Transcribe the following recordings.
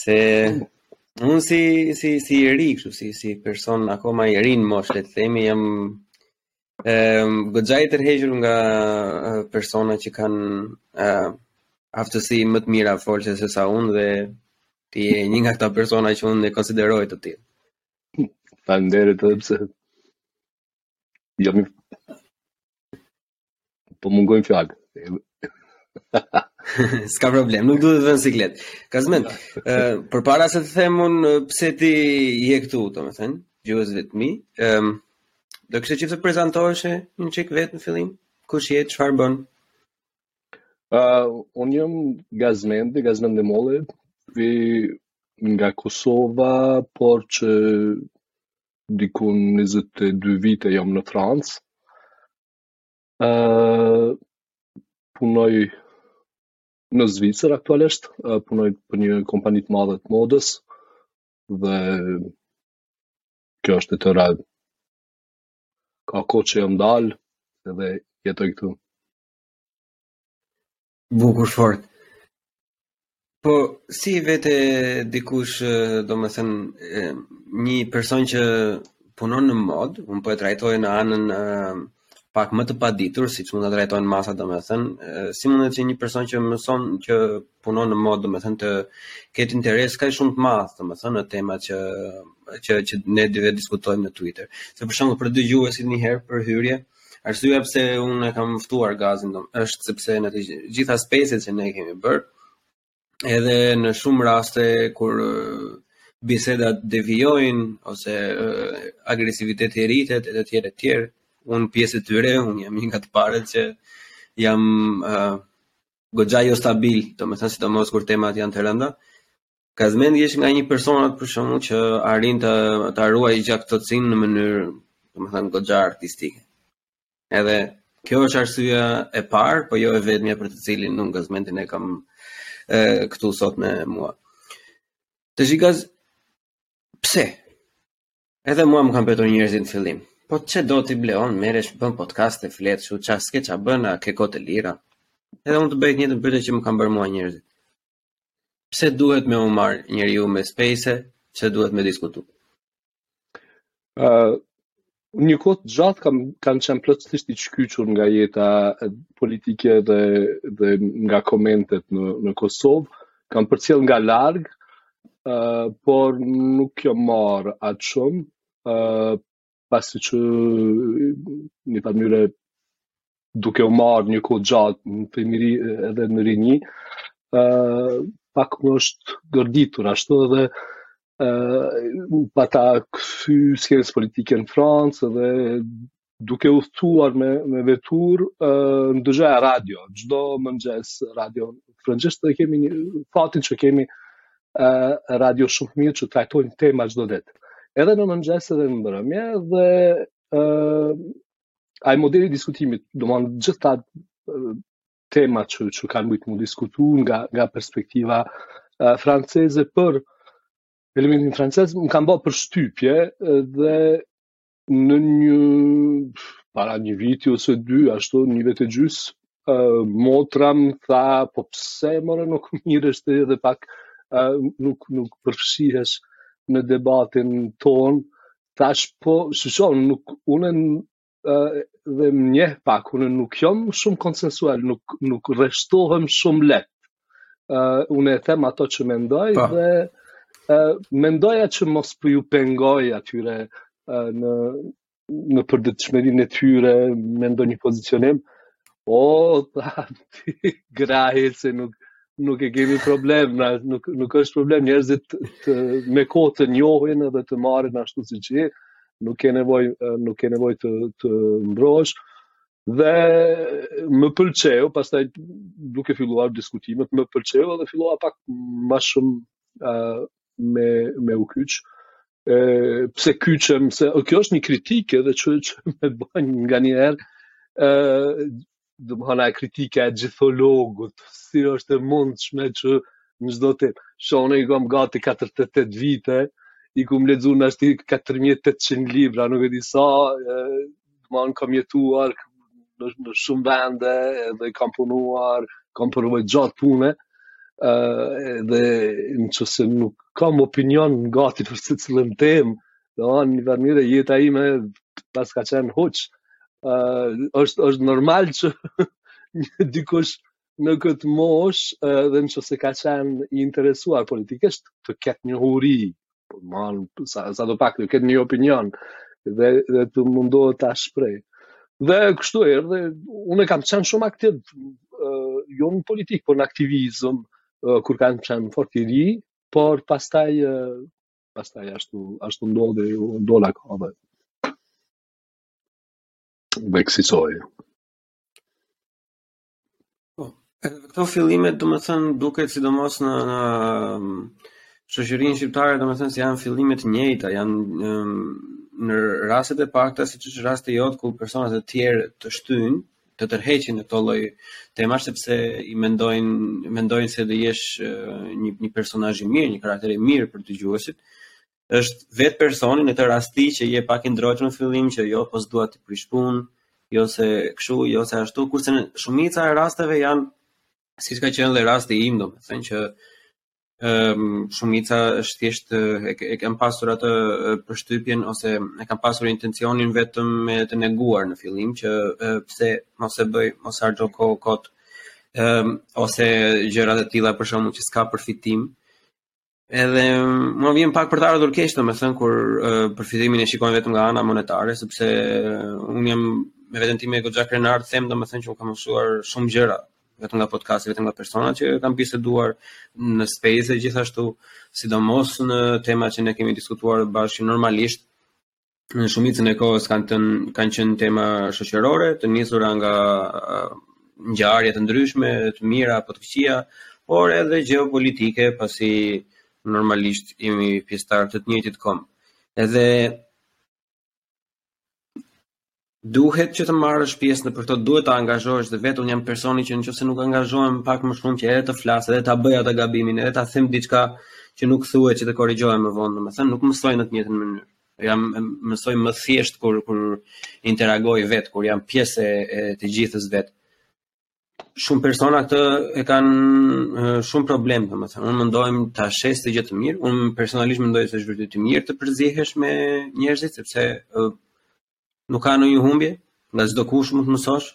Se unë si si si i ri kështu si si person akoma i ri në moshë le të themi jam ë goxha i tërhequr nga persona që kanë ë aftësi më të mira folse se sa unë dhe ti je një nga këta persona që unë e konsideroj të tillë. Faleminderit edhe pse jam Po mungojnë fjalët. S'ka problem, nuk dua të të vë në siklet. Gazmend, uh, përpara se të them unë pse ti je këtu, domethënë, dëgjuesve të mi, um, do kisha qejf të prezantoheshe një çikë vetë në fillim, kush je, çfarë bën? Uh, unë jam Gazmendi, Gazmend dhe Mole, vij nga Kosova, por që diku në njëzet e dy vite jam në Francë. Uh, punoj në Zvicër aktualisht, uh, punoj për një kompani të madhe të modës dhe kjo është e tëra. Ka kohë që jam dalë edhe jetoj këtu. Bukur fort. Po si vete dikush, domethënë, një person që punon në modë, unë po e trajtoj në anën e, pak më të paditur, siç mund ta trajtojnë masa, domethënë, si mundet që një person që mëson që punon në modë, domethënë të ketë interes kaq shumë të madh, domethënë në tema që që që ne të dy diskutojmë në Twitter. Se për shembull për dëgjuesit një herë për hyrje, ë Arsyeja pse unë e kam ftuar Gazin do, është sepse në të gjitha space-et që ne kemi bërë, edhe në shumë raste kur bisedat devijojnë ose agresiviteti rritet e të tjerë e të tjerë, unë pjesë e tyre, unë jam një nga të parët që jam uh, goxha jo stabil, domethënë sidomos kur temat janë të rënda, Gazmendi është nga një personat për shembull që arrin të, ta ruajë gjakftohtësinë në mënyrë, domethënë, goxha artistike. Edhe kjo është arsyeja e parë, po jo e vetmja për të cilën unë Gazmendin e kam e, këtu sot me mua. Të shikoj, pse? Edhe mua më kanë pyetur njerëzit në fillim. Po ça do ti Bleon, merresh, bën podcast e flet, shu ça s'ke ça bën, a ke kohë të lirë. Edhe unë të bëj të njëjtën pyetje që më kanë bërë mua njerëzit. Pse duhet me u marr njeriu me space, pse duhet me diskutu? Ë uh, një kohë të gjatë kam kam qenë plotësisht i çkyçur nga jeta politike dhe dhe nga komentet në në Kosovë, kam përcjell nga larg, ë uh, por nuk jam marr aq shumë, ë uh, pasi që në njëfarë mënyre duke u marrë një kohë të gjatë në fëmijëri edhe në rinji, uh, pak më ishte gërditur, ashtu edhe uh, pata kthyer skenës politike në Francë edhe duke u shtuar me, me veturë uh, dëgjoja radio, çdo mëngjes radio në frëngjisht dhe kemi fatin që kemi uh, radio shumë të mira që trajtojnë tema çdo ditë. Edhe në mëngjes edhe në mbrëmje dhe ë uh, ai modeli i diskutimit, domethënë gjithë ato uh, tema që që kanë mujtë mu diskutu nga nga perspektiva uh, franceze për elementin francez, më kanë bërë përshtypje dhe në një para një viti ose dy, ashtu një vit e gjysmë, uh, motra më tha, po pse more nuk merresh ti edhe pak, uh, nuk, nuk përfshihesh në debatin tonë, thashë po, shiko, nuk, unë uh, dhe më njeh pak, unë nuk jam shumë konsensual, nuk, nuk rreshtohem shumë lehtë, Uh, unë e them ato që mendoj pa. Po. dhe uh, mendoja që mos po ju pengoj atyre uh, në, në përditshmërinë e tyre me ndonjë pozicionim, o, tha, grahi se nuk, nuk e kemi problem, na, nuk, nuk është problem njerëzit të, me kohë të njohin dhe të marrin ashtu siç je, nuk ke nevojë, nuk ke nevojë të, të mbrohesh, Dhe më pëlqeu, pastaj duke filluar diskutimet, më pëlqeu edhe fillova pak më shumë uh, me me u kyç. Ë pse kyçem se kjo është një kritikë edhe që që më bën nganjëherë ë domethënë kritika e gjithologut, si është e mundshme që në çdo temë, shiko, i kam gati 48 vite, i kam lexuar ndoshta 4800 libra, nuk e di sa, Domethënë kam jetuar në, në shumë vende dhe kam punuar, kam përvojë të gjatë pune, uh, dhe në qoftë se nuk kam opinion gati për secilën temë, domethënë në njëfarë mënyre, jeta ime paska qenë huq, uh, është, është normal që një dikush në këtë moshë dhe në qoftë se ka qenë i interesuar politikisht të ketë njohuri, po, sa, sado pak të ketë një opinion dhe, dhe të mundohet ta shprehë. Dhe kështu edhe unë kam qenë shumë aktiv, uh, jo në politikë, por në aktivizëm, uh, kur kam qenë fort i ri, por pastaj, uh, pastaj ashtu, ashtu ndodhi, ndodhe ka dhe. Dhe kësisoj. Po, edhe këto fillime, domethënë, duket sidomos në, në shoqërinë shqiptare, domethënë, s'janë fillime të njëjta, janë në rastet e pakta, siç është rasti jot, ku persona të tjerë të shtynë, të tërheqin në këto lloj temash sepse i mendojnë mendojnë se do jesh një një personazh i mirë, një karakter i mirë për dëgjuesit. është vetë personi në këtë rast që je pak i ndrojtur në fillim që jo po s'dua t'i prish punë, jo se kështu, jo se ashtu, kurse në shumica e rasteve janë siç ka qenë dhe rasti im, domethënë që ëm um, shumica është thjesht e, e kanë pasur atë përshtypjen ose e kanë pasur intencionin vetëm me të mohuar në fillim që e, pse mos e bëj, mos harxho kohë kot ëm um, ose gjëra të tilla për shkak që s'ka përfitim Edhe më vjen pak për të ardhur keq, domethënë kur uh, përfitimin e shikojmë vetëm nga ana monetare, sepse uh, unë jam me veten time goxha krenar të them domethënë që unë kam mësuar shumë gjëra vetëm nga podcasti, vetëm nga personat që kam biseduar në space gjithashtu, sidomos në tema që ne kemi diskutuar bashkë normalisht, në shumicën e kohës kanë të kanë qenë tema shoqërore, të nisura nga ngjarje të ndryshme, të mira apo të këqija, por edhe gjeopolitike, pasi normalisht jemi pjesëtarë të të njëjtit komb. Edhe Duhet që të marrësh pjesë nëpër këto, duhet të angazhohesh dhe vetë unë jam personi që në qoftë se nuk angazhohem pak më shumë që edhe të flas edhe të bëj atë gabimin edhe të them diçka që nuk thuhet që të korrigjohem më vonë, domethënë nuk mësoj në të njëjtën mënyrë. Jam mësoj më thjesht kur, kur interagoj vetë, kur jam pjesë e, e të gjithës vetë. Shumë persona këtë e kanë shumë problem, domethënë, unë mundohem ta shes si gjë të mirë, unë personalisht mendoj se është vërtet mirë të përzihesh me njerëzit, sepse Nuk ka ndonjë humbje, nga çdo kush mund të mësosh.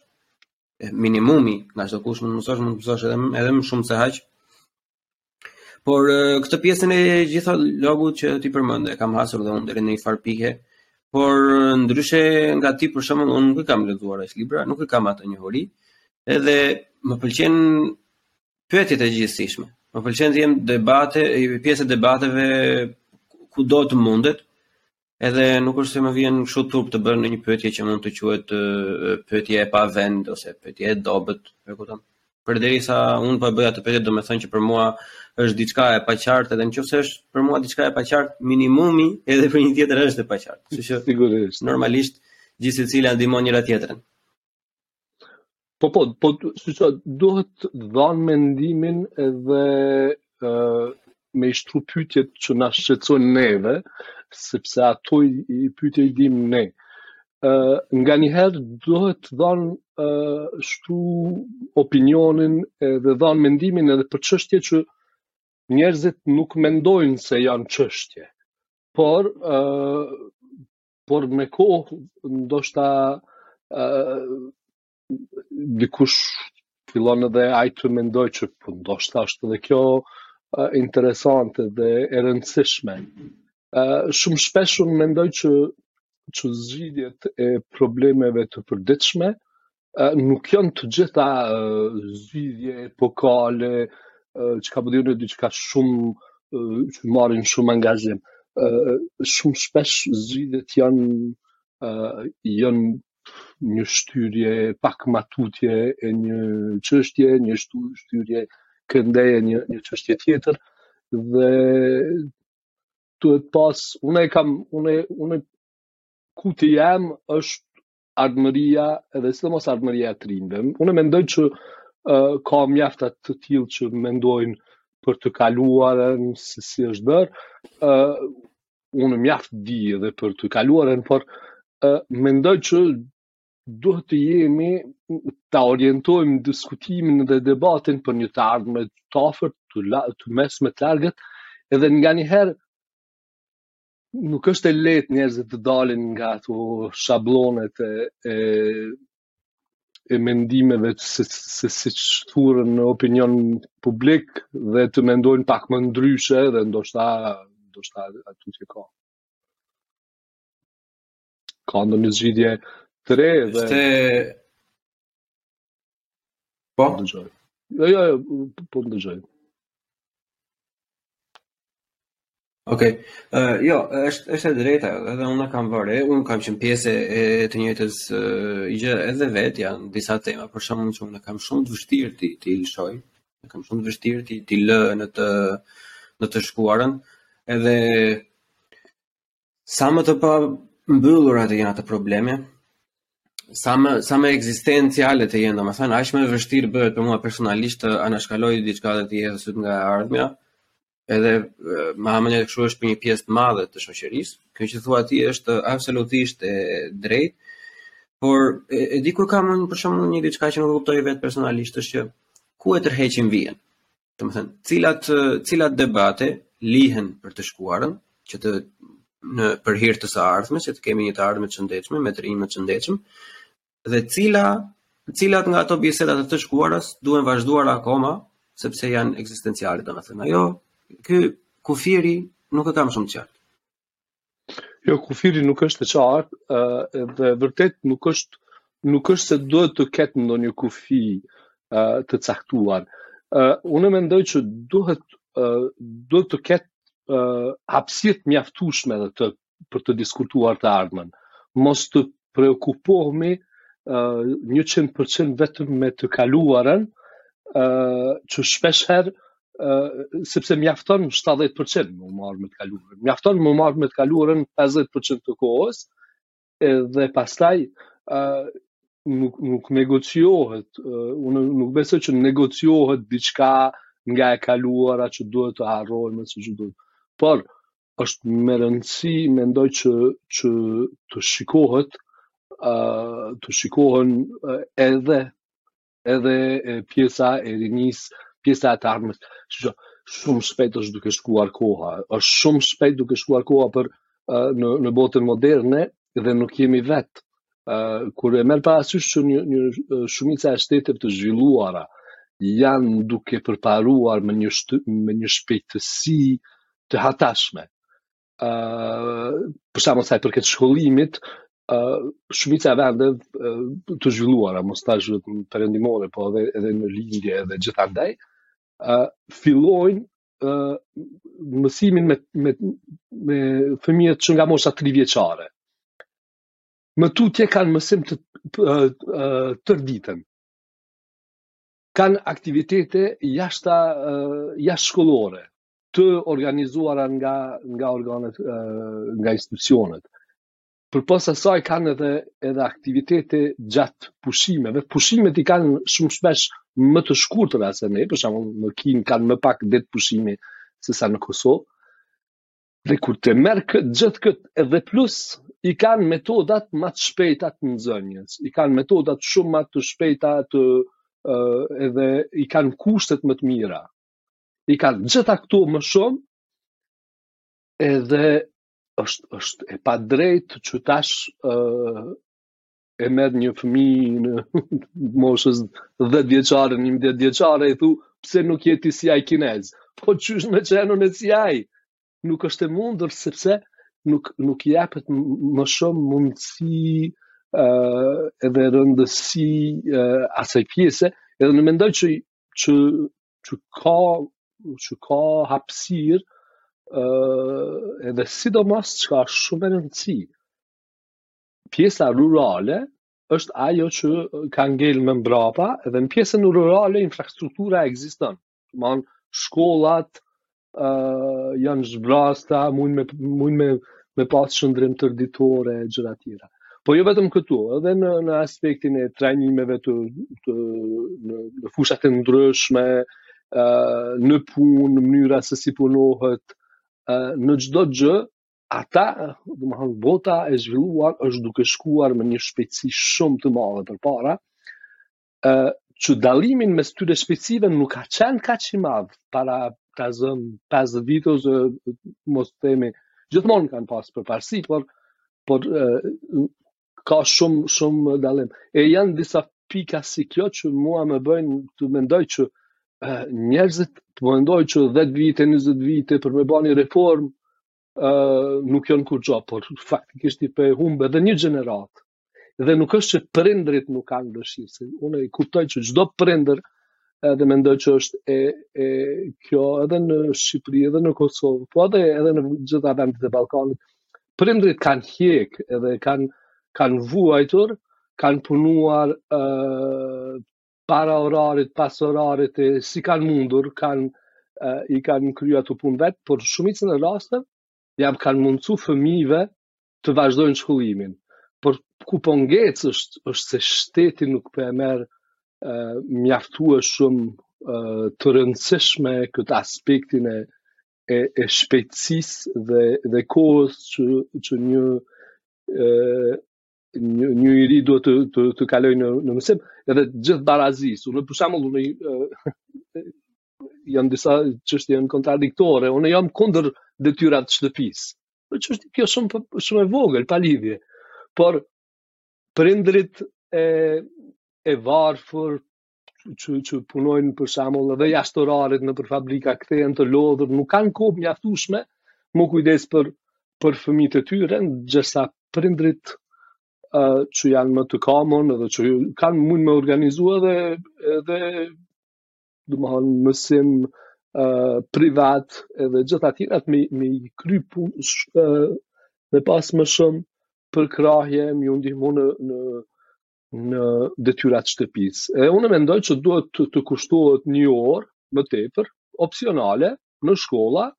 Minimumi nga çdo kush mund të mësosh, mund të mësosh edhe edhe më shumë se aq. Por këtë pjesën e gjithologut që ti përmend e kam hasur dhe unë deri në një farë pike, por ndryshe nga ti për shembull unë nuk i kam lexuar aq libra, nuk i kam ato njohuri, edhe më pëlqen pyetjet e gjithanshme. Më pëlqen të jem debate, pjesë e debateve kudo të mundem, Edhe nuk është se më vjen kështu turp të bëj një pyetje që mund të quhet pyetje e pavend ose pyetje e dobët, e kupton? Përderisa unë po e bëj atë pyetje, do të thotë që për mua është diçka e paqartë, edhe në qoftë se është për mua diçka e paqartë, minimumi edhe për një tjetër është e paqartë. Kështu që sigurisht, normalisht gjithsecila ndihmon njëra-tjetrën. Po po, po si që duhet dhanë mendimin edhe uh, me i shtru pytjet që na shqetësojnë neve, sepse ato i, i pytje i dim ne. Uh, nganjëherë duhet dhanë uh, shtru opinionin edhe dhanë mendimin edhe për qështje që njerëzit nuk mendojnë se janë qështje. Por, uh, por me kohë ndoshta ë dikush fillon edhe ai të mendojë që po ndoshta është edhe kjo uh, interesante dhe e rëndësishme. Uh, shumë shpesh unë mendoj që që zgjidhjet e problemeve të përditshme nuk janë të gjitha zgjidhje epokale, çka po di unë, diçka shumë, që marrin shumë angazhim. Shumë shpesh zgjidhjet janë, janë një shtyrje pak ma tutje e një qështje, një shtyrje këndej e një, një qështje tjetër, dhe duhet pas, unë e kam, unë, unë fokusi jem është ardhmëria edhe sidomos ardhmëria e të rinjve. Unë mendoj që uh, ka mjaft të tillë që mendojnë për të kaluarën se si është bërë. Uh, unë mjaft di edhe për të kaluarën, por uh, mendoj që duhet të jemi ta orientojmë diskutimin dhe debatin për një të ardhme të afërt, të, la, të mesme të largët, edhe nganjëherë nuk është e lehtë njerëzit të dalin nga ato shabllonet e e, e mendimeve se se siç thuren në opinion publik dhe të mendojnë pak më ndryshe dhe ndoshta ndoshta aty që ka. Ka ndonjë zgjidhje të re dhe Ishte Po? Po dëgjoj. Jo, jo, jo, po më dëgjoj. Ok, uh, jo, është, është e drejta, edhe unë kam vënë re, unë kam qenë pjesë e të njëjtës uh, gjë edhe vetë janë disa tema, për shembull që unë e kam shumë të vështirë t'i, t'i lëshoj, e kam shumë të vështirë t'i, t'i lë në të, në të shkuarën, edhe Sa më të pambyllura të jenë ato probleme, sa më sa më ekzistenciale të jenë, domethënë aq më e vështirë bëhet për mua personalisht të anashkaloj diçka dhe t'i hedh sytë nga e ardhmja. Edhe ma ha mendja kështu është për një pjesë të madhe të shoqërisë. Kjo që thua ti është absolutisht e drejtë. Por e, e di kur kam unë për shembull një diçka që nuk e kuptoj vetë personalisht është që ku e tërheqim vijën. Domethënë, cilat cilat debate lihen për të shkuarën, që të në për hir të së ardhmes, që të kemi një të ardhme të shëndetshme me të rinj më të shëndetshëm, dhe cila cilat nga ato bisedat e të shkuarës duhen vazhduar akoma sepse janë ekzistenciale, domethënë. Ajo ky kufiri nuk e kam shumë të qartë. Jo, kufiri nuk është i qartë, ë dhe vërtet nuk është nuk është se duhet të ketë ndonjë kufi ë të caktuar. ë Unë mendoj që duhet ë duhet të ketë ë hapësirë të mjaftueshme edhe të për të diskutuar të ardhmen. Mos të preokupohemi ë 100% vetëm me të kaluarën, ë që shpeshherë sepse mjafton 70% me u marrë me të kaluarën. Mjafton me u marrë me të kaluarën 50% të kohës dhe pastaj ë uh, nuk nuk negociohet, uh, unë nuk besoj që negociohet diçka nga e kaluara që duhet të harrojmë si çdo. Por është me rëndësi, mendoj që që të shikohet ë uh, të shikohen uh, edhe edhe pjesa e rinisë, pjesa e të ardhmes. Shqo, shumë shpejt është duke shkuar koha, është shumë shpejt duke shkuar koha për uh, në, në botën moderne dhe nuk jemi vetë. Uh, kur e merr parasysh që një, një shumica e shteteve të zhvilluara janë duke përparuar me një, shtë, me një shpejtësi të hatashme, për shembull sa i përket shkollimit, shumica e vendeve të zhvilluara, mos tash vetëm perëndimore, po edhe edhe në lindje edhe gjithandej, ë fillojnë ë mësimin me me me fëmijët që nga mosha 3 vjeçare. Më tutje kanë mësim të tërë ditën. Kanë aktivitete jashta jashtëshkollore, të organizuara nga nga organet nga institucionet. Përpos asaj kanë edhe edhe aktivitete gjatë pushimeve. Pushimet i kanë shumë shpesh më të shkurtëra se ne, për shembull në Kinë kanë më pak ditë pushimi se sa në Kosovë. Dhe kur të merr këtë gjithë këtë edhe plus i kanë metodat ma të shpejta të nxënies, i kanë metodat shumë ma të shpejta të edhe i kanë kushtet më të mira i kanë gjitha këtu më shumë, edhe është, është e padrejtë që tash uh, e merr një fëmijë në moshës 10 vjeçare, 11 vjeçare, i thu, pse nuk je ti si ai kinez? Po qysh me qenun e si ai? Nuk është e mundur, sepse nuk, nuk i japet më shumë mundësi uh, edhe rëndësi uh, asaj pjese, edhe unë mendoj që që që ka që ka hapësirë ë edhe sidomos çka shumë e rëndësi. Pjesa rurale është ajo që ka ngel më mbrapa edhe në pjesën rurale infrastruktura ekziston. Domthon shkollat, ë uh, janë zbrazta, mund me mund me me pas qëndrim tërëditor e gjëra tjera. Po jo vetëm këtu, edhe në në aspektin e trajnimeve të të në, në fushat e ndryshme, ë uh, në punë, në mënyra se si punohet, ë uh, në çdo gjë, ata, domethënë bota e zhvilluar është duke shkuar me një shpejtësi shumë të madhe përpara. ë që dallimin mes tyre shpejtësive nuk ka qenë kaq i madh para ta zëmë 50 vite ose mos themi gjithmonë kanë pas përparësi, por por e, ka shumë shumë dallim. E janë disa pika si kjo që mua më bëjnë të mendoj që e, njerëzit të po mendoj që 10 vite, 20 vite për me ba ni reformë, uh, nuk janë kurgjo, por faktikisht i po humb edhe një gjeneratë. Dhe nuk është që prindrit nuk kanë dëshirë, se unë i kuptoj që çdo prindër edhe mendoj që është e, e kjo edhe në Shqipëri, edhe në Kosovë, po edhe edhe në gjitha vendet e Ballkanit. Prindrit kanë hjek edhe kanë kanë vuajtur, kanë punuar ë uh, para orarit, pas orarit, e, si kanë mundur, kanë uh, i kanë kry ato punë vetë, por shumicën e rasteve jau kanë mundësu fëmijëve të vazhdojnë shkollimin. Por ku po ngec është, është se shteti nuk për po e merr uh, mjaftueshëm uh, të rëndësishme këtë aspektin e, e, e shpejtësisë dhe, dhe kohës që, që një uh, një një i ri duhet të të të kalojë në në mësim edhe gjithë barazisë. Unë për shembull unë jam disa çështje janë kontradiktore. Unë jam kundër detyrave të shtëpisë. Çështje kjo shumë shumë e vogël, pa lidhje. Por prindrit e e varfër, që, që punojnë për shembull edhe jashtë orarit nëpër fabrika kthehen të lodhur, nuk kanë kohë mjaftueshme m'u kujdes për për fëmijët e tyre, gjersa prindrit uh, që janë më të kamun edhe që kanë mund me organizu edhe edhe domethanë mësim uh, privat edhe gjitha tjerat me, me i kry pun uh, me pas më shumë përkrahje me ju ndihmu në, në në detyrat e shtëpisë. E unë mendoj që duhet të, të kushtohet një orë më tepër opsionale në shkolla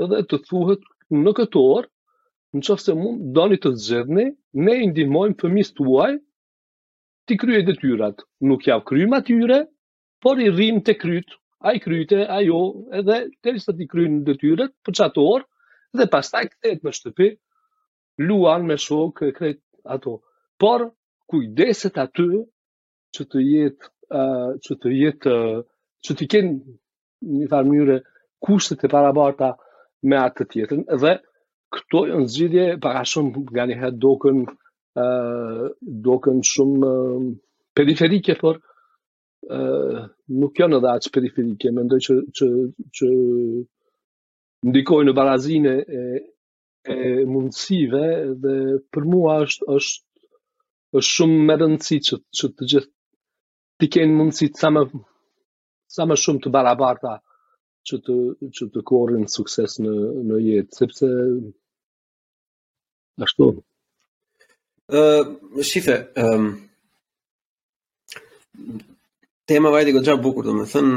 dhe të thuhet në këtë orë në qofë se mund doni të zgjedhni, ne i ndihmojmë fëmijës tuaj t'i kryejë detyrat. Nuk jav kryejmë atyre, por i rrimë te kryet, a i kryen, a jo, edhe derisa t'i kryejë detyrat për qatë orë, dhe pastaj kthehet në shtëpi, luan me shok e krejt ato. Por kujdeset aty që të jetë uh, që të jetë uh, që t'i kenë një farë mënyre kushtet e barabarta me atë tjetrin dhe këto janë zgjidhje pak a shumë nganjëherë duken uh, duken shumë uh, periferike por uh, nuk janë edhe aq periferike mendoj që, që, që ndikojnë në barazinë e, e mundësive dhe për mua është është është shumë me rëndësi që që të gjithë të kenë mundësi sa më sa më shumë të barabarta që të që të korrin sukses në në jetë sepse ashtu ë uh, shife ë um, Tema vajti goxha bukur, domethënë,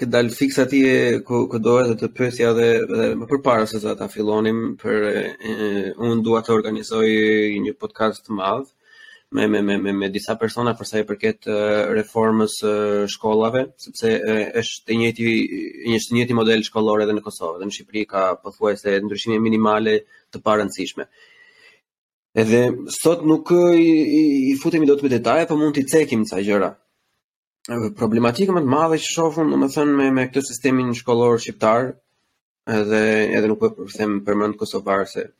ke dal fiks aty ku ku doja dhe të pyesja dhe edhe më përpara se sa ta fillonim por unë dua të organizoj një podcast të madh me me me me, me disa persona për sa i përket reformës së shkollave, sepse është i njëjti i njëjti njëjti model shkollor edhe në Kosovë, edhe në Shqipëri ka pothuajse ndryshime minimale të parëndësishme. Edhe sot nuk i, i, i futemi dot me detaje, por mund t'i cekim ca gjëra. Problematika më e madhe që shoh unë, domethënë me me këtë sistemin shkollor shqiptar, edhe edhe nuk po e them përmend kosovar, se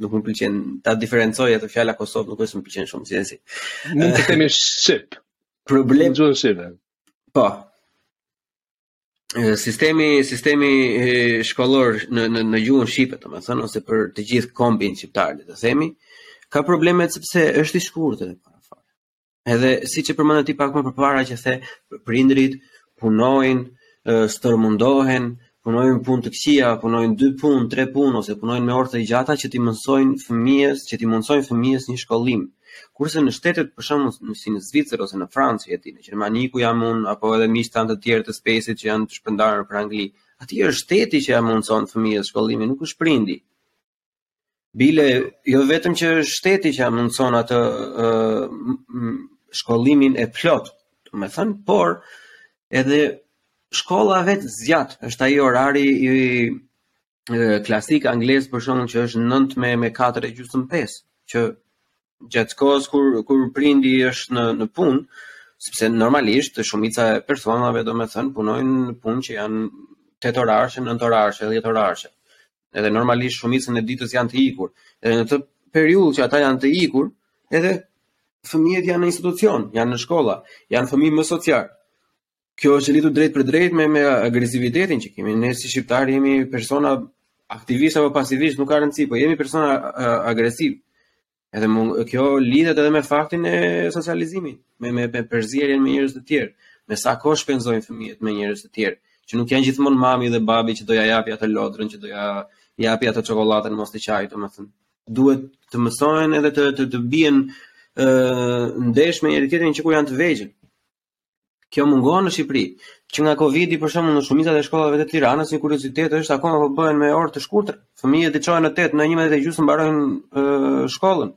nuk më pëlqen ta diferencoj atë fjala Kosovë nuk është se më pëlqen shumë si si. Mund të themi shqip. Problem gjuhën shqipe. Po. sistemi sistemi shkollor në në në gjuhën shqipe, domethënë ose për të gjithë kombin shqiptar, le të themi, ka problemet sepse është i shkurtër para fare. Edhe siç e përmende ti pak më përpara që the prindrit punojnë, stërmundohen, punojnë punë të këqija, punojnë dy punë, tre punë ose punojnë me orë të gjata që t'i mundësojnë fëmijës, që t'i mundësojnë fëmijës një shkollim, Kurse në shtetet për shembull si në Zvicër ose në Francë që e di, në Gjermani ku jam unë apo edhe miqtë tanë të tjerë të spesit që janë të shpërndarë për Angli, atje është shteti që ia mundëson fëmijës shkollimin, nuk është prindi. Bile jo vetëm që është shteti që ia mundëson atë uh, shkollimin e plotë, domethënë, por edhe shkolla vetë zgjat, është ai orari i klasik anglez për shembull që është 9 me me 4 e gjysëm 5 që gjatë kohës kur kur prindi është në në punë sepse normalisht shumica e personave domethënë punojnë në punë që janë 8 orarëshe, 9 orarëshe, 10 orarëshe. Edhe normalisht shumicën e ditës janë të ikur. Edhe në atë periudhë që ata janë të ikur, edhe fëmijët janë në institucion, janë në shkolla, janë fëmijë më socialë. kjo është lidhur drejtpërdrejt me me agresivitetin që kemi. Ne si shqiptarë jemi persona aktivisht apo pasivisht, nuk ka rëndësi, po jemi persona agresivë. Edhe mund, kjo lidhet edhe me faktin e socializimit, me me, me përzierjen me njerëz të tjerë, me sa kohë shpenzojnë fëmijët me njerëz të tjerë, që nuk janë gjithmonë mami dhe babi që do ja japi atë lodrën, që do ja japi atë çokoladën mos të qajë, domethënë. Duhet të mësojnë edhe të të, të bien ndesh me njëri tjetrin që kur janë të vegjël. Kjo mungon në Shqipëri. Që nga Covidi për shembull në shumicat e shkollave të Tiranës një kuriozitet është akoma po bëhen me orë të shkurtër. Fëmijët çohen në 8, në 11 e gjysmë mbarojnë shkollën.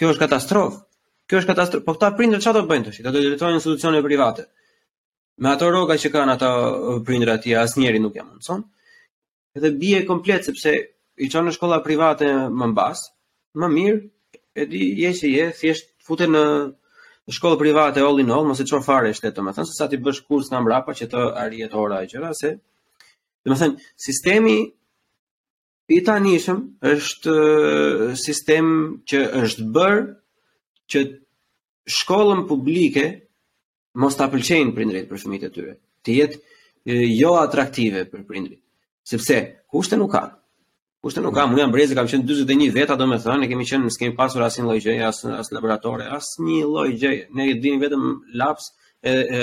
Kjo është katastrofë. Kjo është katastrofë. Po këta prindër çfarë do bëjnë tash? Do të drejtohen institucione private. Me ato rroga që kanë ata prindërat atje asnjëri nuk ja mundëson. dhe bie komplet sepse i çon në shkolla private më mbas, më mirë e di je si je, thjesht fute në shkollë private all in all, mos e ço fare shtet, domethënë se sa t'i bësh kurs nga mbrapa që të arrihet ora e gjëra se domethënë sistemi i tanishëm është sistem që është bërë që shkollën publike mos ta pëlqejnë prindërit për fëmijët e tyre, të jetë jo atraktive për prindërit, sepse kushte nuk kanë. Kushte nuk ka, unë jam brezi kam qenë 41 veta, domethënë ne kemi qenë s'kemi pasur asnjë lloj gjëje, as as laboratore, asnjë lloj gjëje. Ne dinim vetëm laps e, e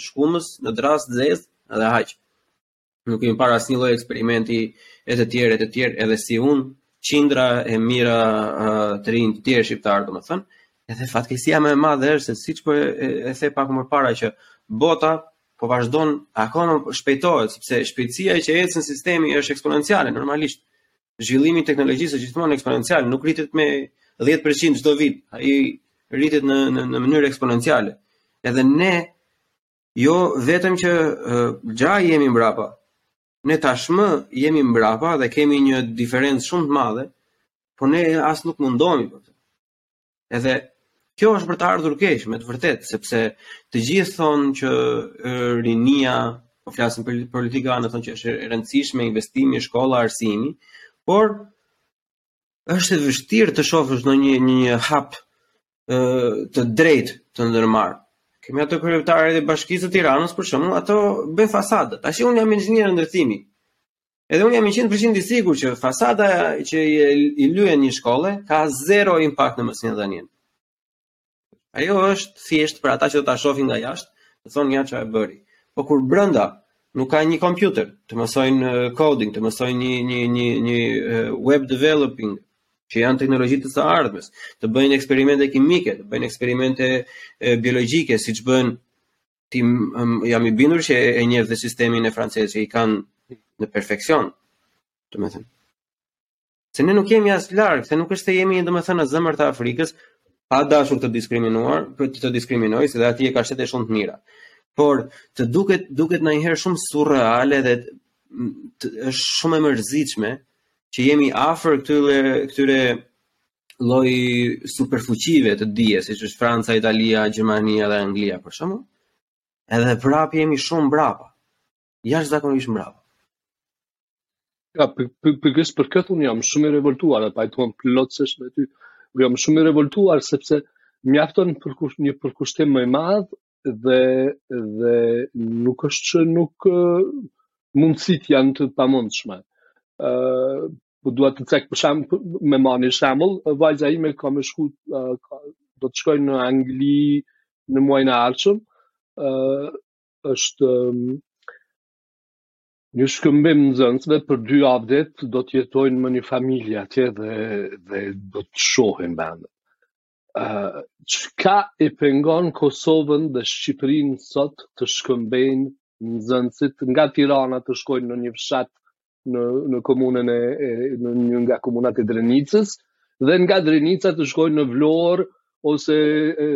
shkumës në drrasë të zezë dhe aq. nuk kemi parë asnjë lloj eksperimenti e të tjerë e të tjerë edhe si unë qindra e mijëra uh, të rinj të tjerë shqiptarë domethënë edhe fatkeqësia më e madhe është se siç po e, e, e the pak më parë që bota po vazhdon akoma shpejtohet sepse shpejtësia që ecën sistemi është eksponenciale normalisht zhvillimi i teknologjisë është gjithmonë eksponencial nuk rritet me 10% çdo vit ai rritet në në në mënyrë eksponenciale edhe ne Jo vetëm që xha jemi mbrapa, ne tashmë jemi mbrapa dhe kemi një diferencë shumë të madhe, por ne as nuk mundohemi për të. Edhe kjo është për të ardhur keq, me të vërtetë, sepse të gjithë thonë që rinia, po flasim për politikanët, thonë që është e rëndësishme investimi, shkolla, arsimi, por është e vështirë të shofësh ndonjë, një, një hap të drejtë të ndërmarrë. Kemi ato kryetar të bashkisë së Tiranës për shembull ato bëjnë fasadat. Tash unë jam inxhinier ndërtimi. Edhe unë jam 100% i sigurt që fasada që i lyen një shkolle ka zero impakt në mësimdhënien. Ajo është thjesht për ata që do ta shohin nga jashtë, të thonë ja ça bëri. Po kur brenda nuk ka një kompjuter, të mësojnë coding, të mësojnë një një një një web developing, që janë teknologji të së ardhmes, të bëjnë eksperimente kimike, të bëjnë eksperimente biologjike, siç bën ti jam i bindur që e njeh dhe sistemin e francez që i kanë në perfeksion. Domethënë. Se ne nuk jemi as larg, se nuk është se jemi domethënë në zemër të Afrikës, pa dashur të diskriminuar, për të, të diskriminoj, se dhe atje ka shtete shumë të mira. Por të duket duket ndonjëherë shumë surreale dhe të, është shumë e mërzitshme që jemi afër këtyre këtyre lloj superfuqive të dijes, siç është Franca, Italia, Gjermania dhe Anglia për shembull. Edhe prapë jemi shumë brapa. jashtëzakonisht mbrapa. Ja, për, për, për, për, për këtë unë jam shumë i revoltuar dhe pajtohem plotësisht me ty. Unë jam shumë i revoltuar sepse mjafton për kush, një përkushtim më i madh dhe dhe nuk është që nuk mundësitë janë të pamundshme. Ë uh, po dua të cek për shemb me marrë një shembull, vajza ime ka me shku uh, do të shkojë në Angli në muajin e ardhshëm. Ë uh, është një shkëmbim nxënësve për dy javë dit do të jetojnë me një familje atje dhe dhe do të shohin vendet. Ë uh, çka i pengon Kosovën dhe Shqipërinë sot të shkëmbejnë nxënësit nga Tirana të shkojnë ndonjë fshat në në komunën e, e në një nga komunat e Drenicës dhe nga Drenica të shkojnë në Vlorë ose e,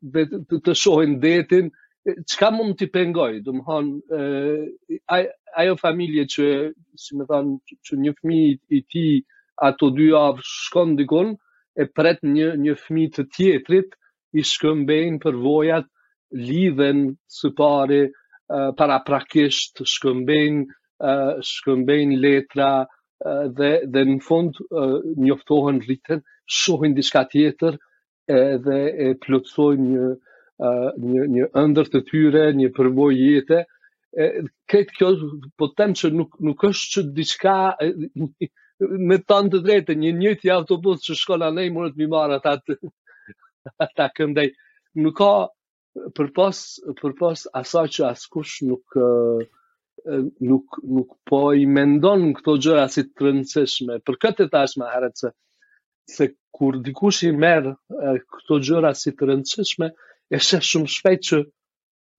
dhe të, të shohin detin çka mund t'i pengojë domethënë ajo familje që domethënë që një fëmijë i tij ato dy javë shkon dikun e pret një një fëmijë të tjetrit i shkëmbejnë përvojat, lidhen së pari paraprakisht, shkëmbejnë shkëmbejnë letra dhe dhe në fund njoftohen, rriten, shohin diçka tjetër edhe e plotësojnë një një një ëndërr të tyre, një përvojë jete krejt kjo po të them që nuk nuk është që diçka me thënë të drejtën një njëjti autobus që shkon nuk mund t'i marrë ata ata këndej nuk ka përpos përpos asaj që askush nuk nuk nuk po i mendon këto gjëra si të rëndësishme përkatësisht se se kur dikush i merr këto gjëra si të rëndësishme e sheh shumë shpejt që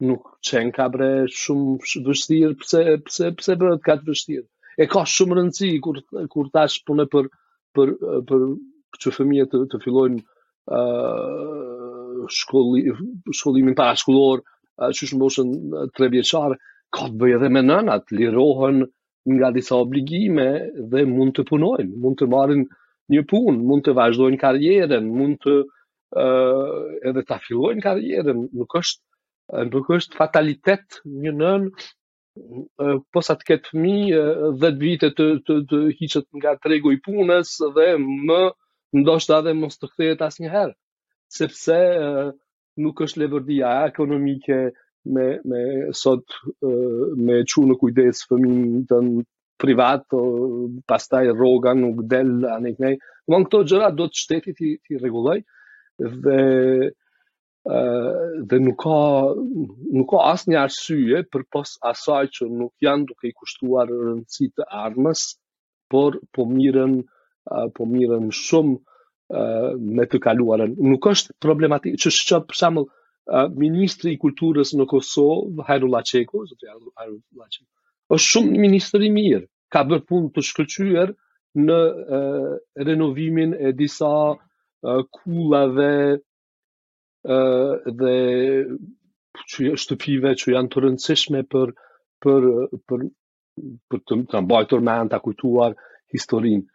nuk qenka bre shumë vështirë, pse, pse, pse bre ka të vështirë. E ka shumë rëndësi kur, kur thashë punë për, për, për që fëmijët të, të fillojnë uh, shkolli, shkollimin parashkollor, uh, qysh në moshën trevjeçare, ka të bëjë edhe me nënat, lirohen nga disa obligime dhe mund të punojnë, mund të marrin një punë, mund të vazhdojnë karrierën, mund të uh, edhe ta fillojnë karrierën, nuk është nuk është fatalitet një nënë uh, posa të ketë fëmijë uh, dhjetë vite të, të, të hiqet nga tregu i punës dhe më ndoshta edhe mos të kthehet asnjëherë sepse uh, nuk është leverdia ekonomike me, me sot uh, me çu në kujdes fëmijën tënd privat, po pastaj rroga nuk del andej këndej. Domethënë këto gjëra duhet shteti t'i t'i rregullojë dhe ë dhe nuk ka nuk ka asnjë arsye përpos asaj që nuk janë duke i kushtuar rëndësi të ardhmes, por po merren po merren shumë me të kaluarën. Nuk është problematik, që sa për shambull, ministri i kulturës në Kosovë, Hajrulla Çeku, është shumë ministër i mirë, ka bërë punë të shkëlqyer në renovimin e disa kullave dhe shtëpive që janë të rëndësishme për për për për ta mbajtur mend, ta kujtuar historinë.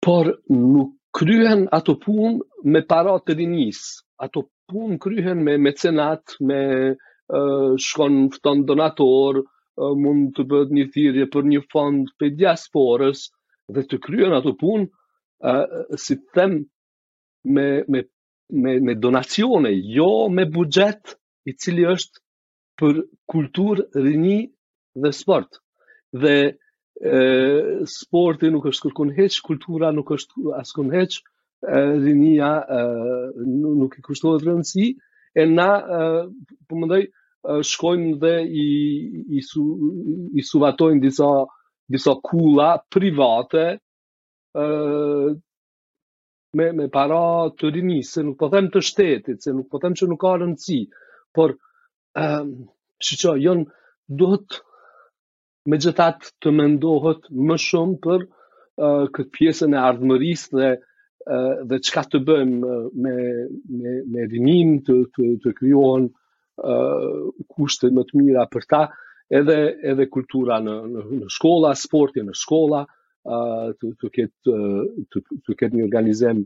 por nuk kryhen ato punë me para të rinisë. Ato punë kryhen me mecenat, me uh, shkon fton donatorë, uh, mund të bëhet një thirrje për një fond prej diasporës dhe të kryhen ato punë uh, si të them me me me me donacione, jo me buxhet i cili është për kulturë, rini dhe sport. Dhe e, sporti nuk është kërkund hiç, kultura nuk është askund hiç, rinisë nuk i kushtohet rëndësi, e na, po mendoj, shkojmë dhe i, i, su, i suvatojmë disa, disa kulla private, me me para të rinisë, se nuk po them të shtetit, se nuk po them që nuk ka rëndësi, por ehm um, shiço, jon duhet megjithatë të mendohet më shumë për uh, këtë pjesën e ardhmërisë dhe uh, dhe çka të bëjmë me me me rinin të të të krijohen kushte më të mira për ta, edhe edhe kultura në në, në shkolla, sporti në shkolla, ë të të ketë të, të ketë një organizim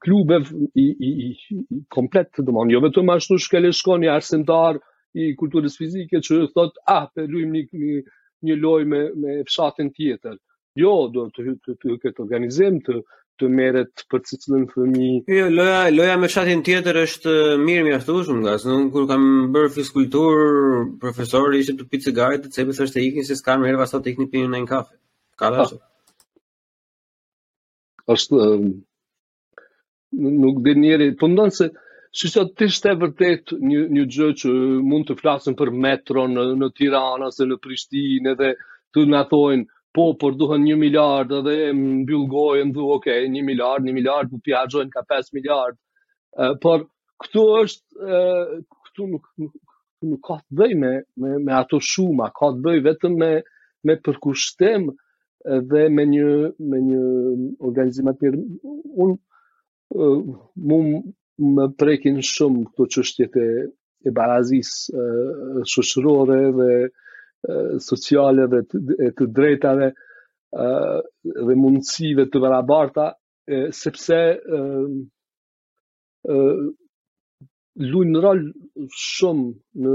klube i, i, i komplet domethënë. Jo vetëm ashtu shkel e shko një arsimtar i kulturës fizike që thotë, ah, të lujmë një, një, një lojë me, me fshatin tjetër. Jo, duhet të, të, ketë organizim, të, të merret për secilin fëmi. Jo, loja, loja me fshatin tjetër është mirë mjaftueshëm nga, se unë kur kam bërë fiskulturë, profesori ishte tu pi cigare, te cepi është e ikni, se s'ka më nerva sot ikni pini në një kafe. Ka dhe ah. është. Është, nuk di njeri, po mendon se, sikur të ishte vërtet një, një gjë që mund të flasin për metro në, në Tiranë, ose në Prishtinë, edhe të na thojnë, po, por duhen një miliard, edhe mbyll gojën, dhe, ok, një miliard, një miliard, po pjajojnë ka 5 miliard, por këtu është, këtu nuk, që nuk ka të bëjë me, me, me ato shuma, ka të bëjë vetëm me, me përkushtim dhe me një, me një organizim më të mirë. Unë uh, mu më prekin shumë këto qështjet e, e barazisë uh, shoqërore dhe uh, sociale dhe të, e të drejtave uh, dhe mundësive të barabarta, uh, sepse uh, luajnë rol shumë në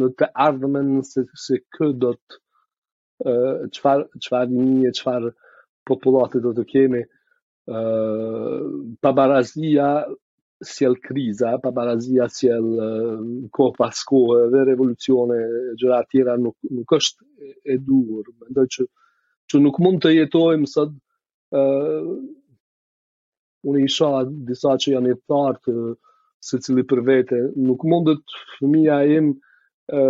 në të ardhmen se se kë do të çfarë çfarë një çfarë popullate do të kemi ë pabarazia sjell kriza, pabarazia sjell kohë pas kohë dhe revolucione gjëra të tjera nuk nuk është e duhur. Mendoj që që nuk mund të jetojmë sot ë unë i shoh disa që janë ithtarë të secili për vete, nuk mundet fëmija im e,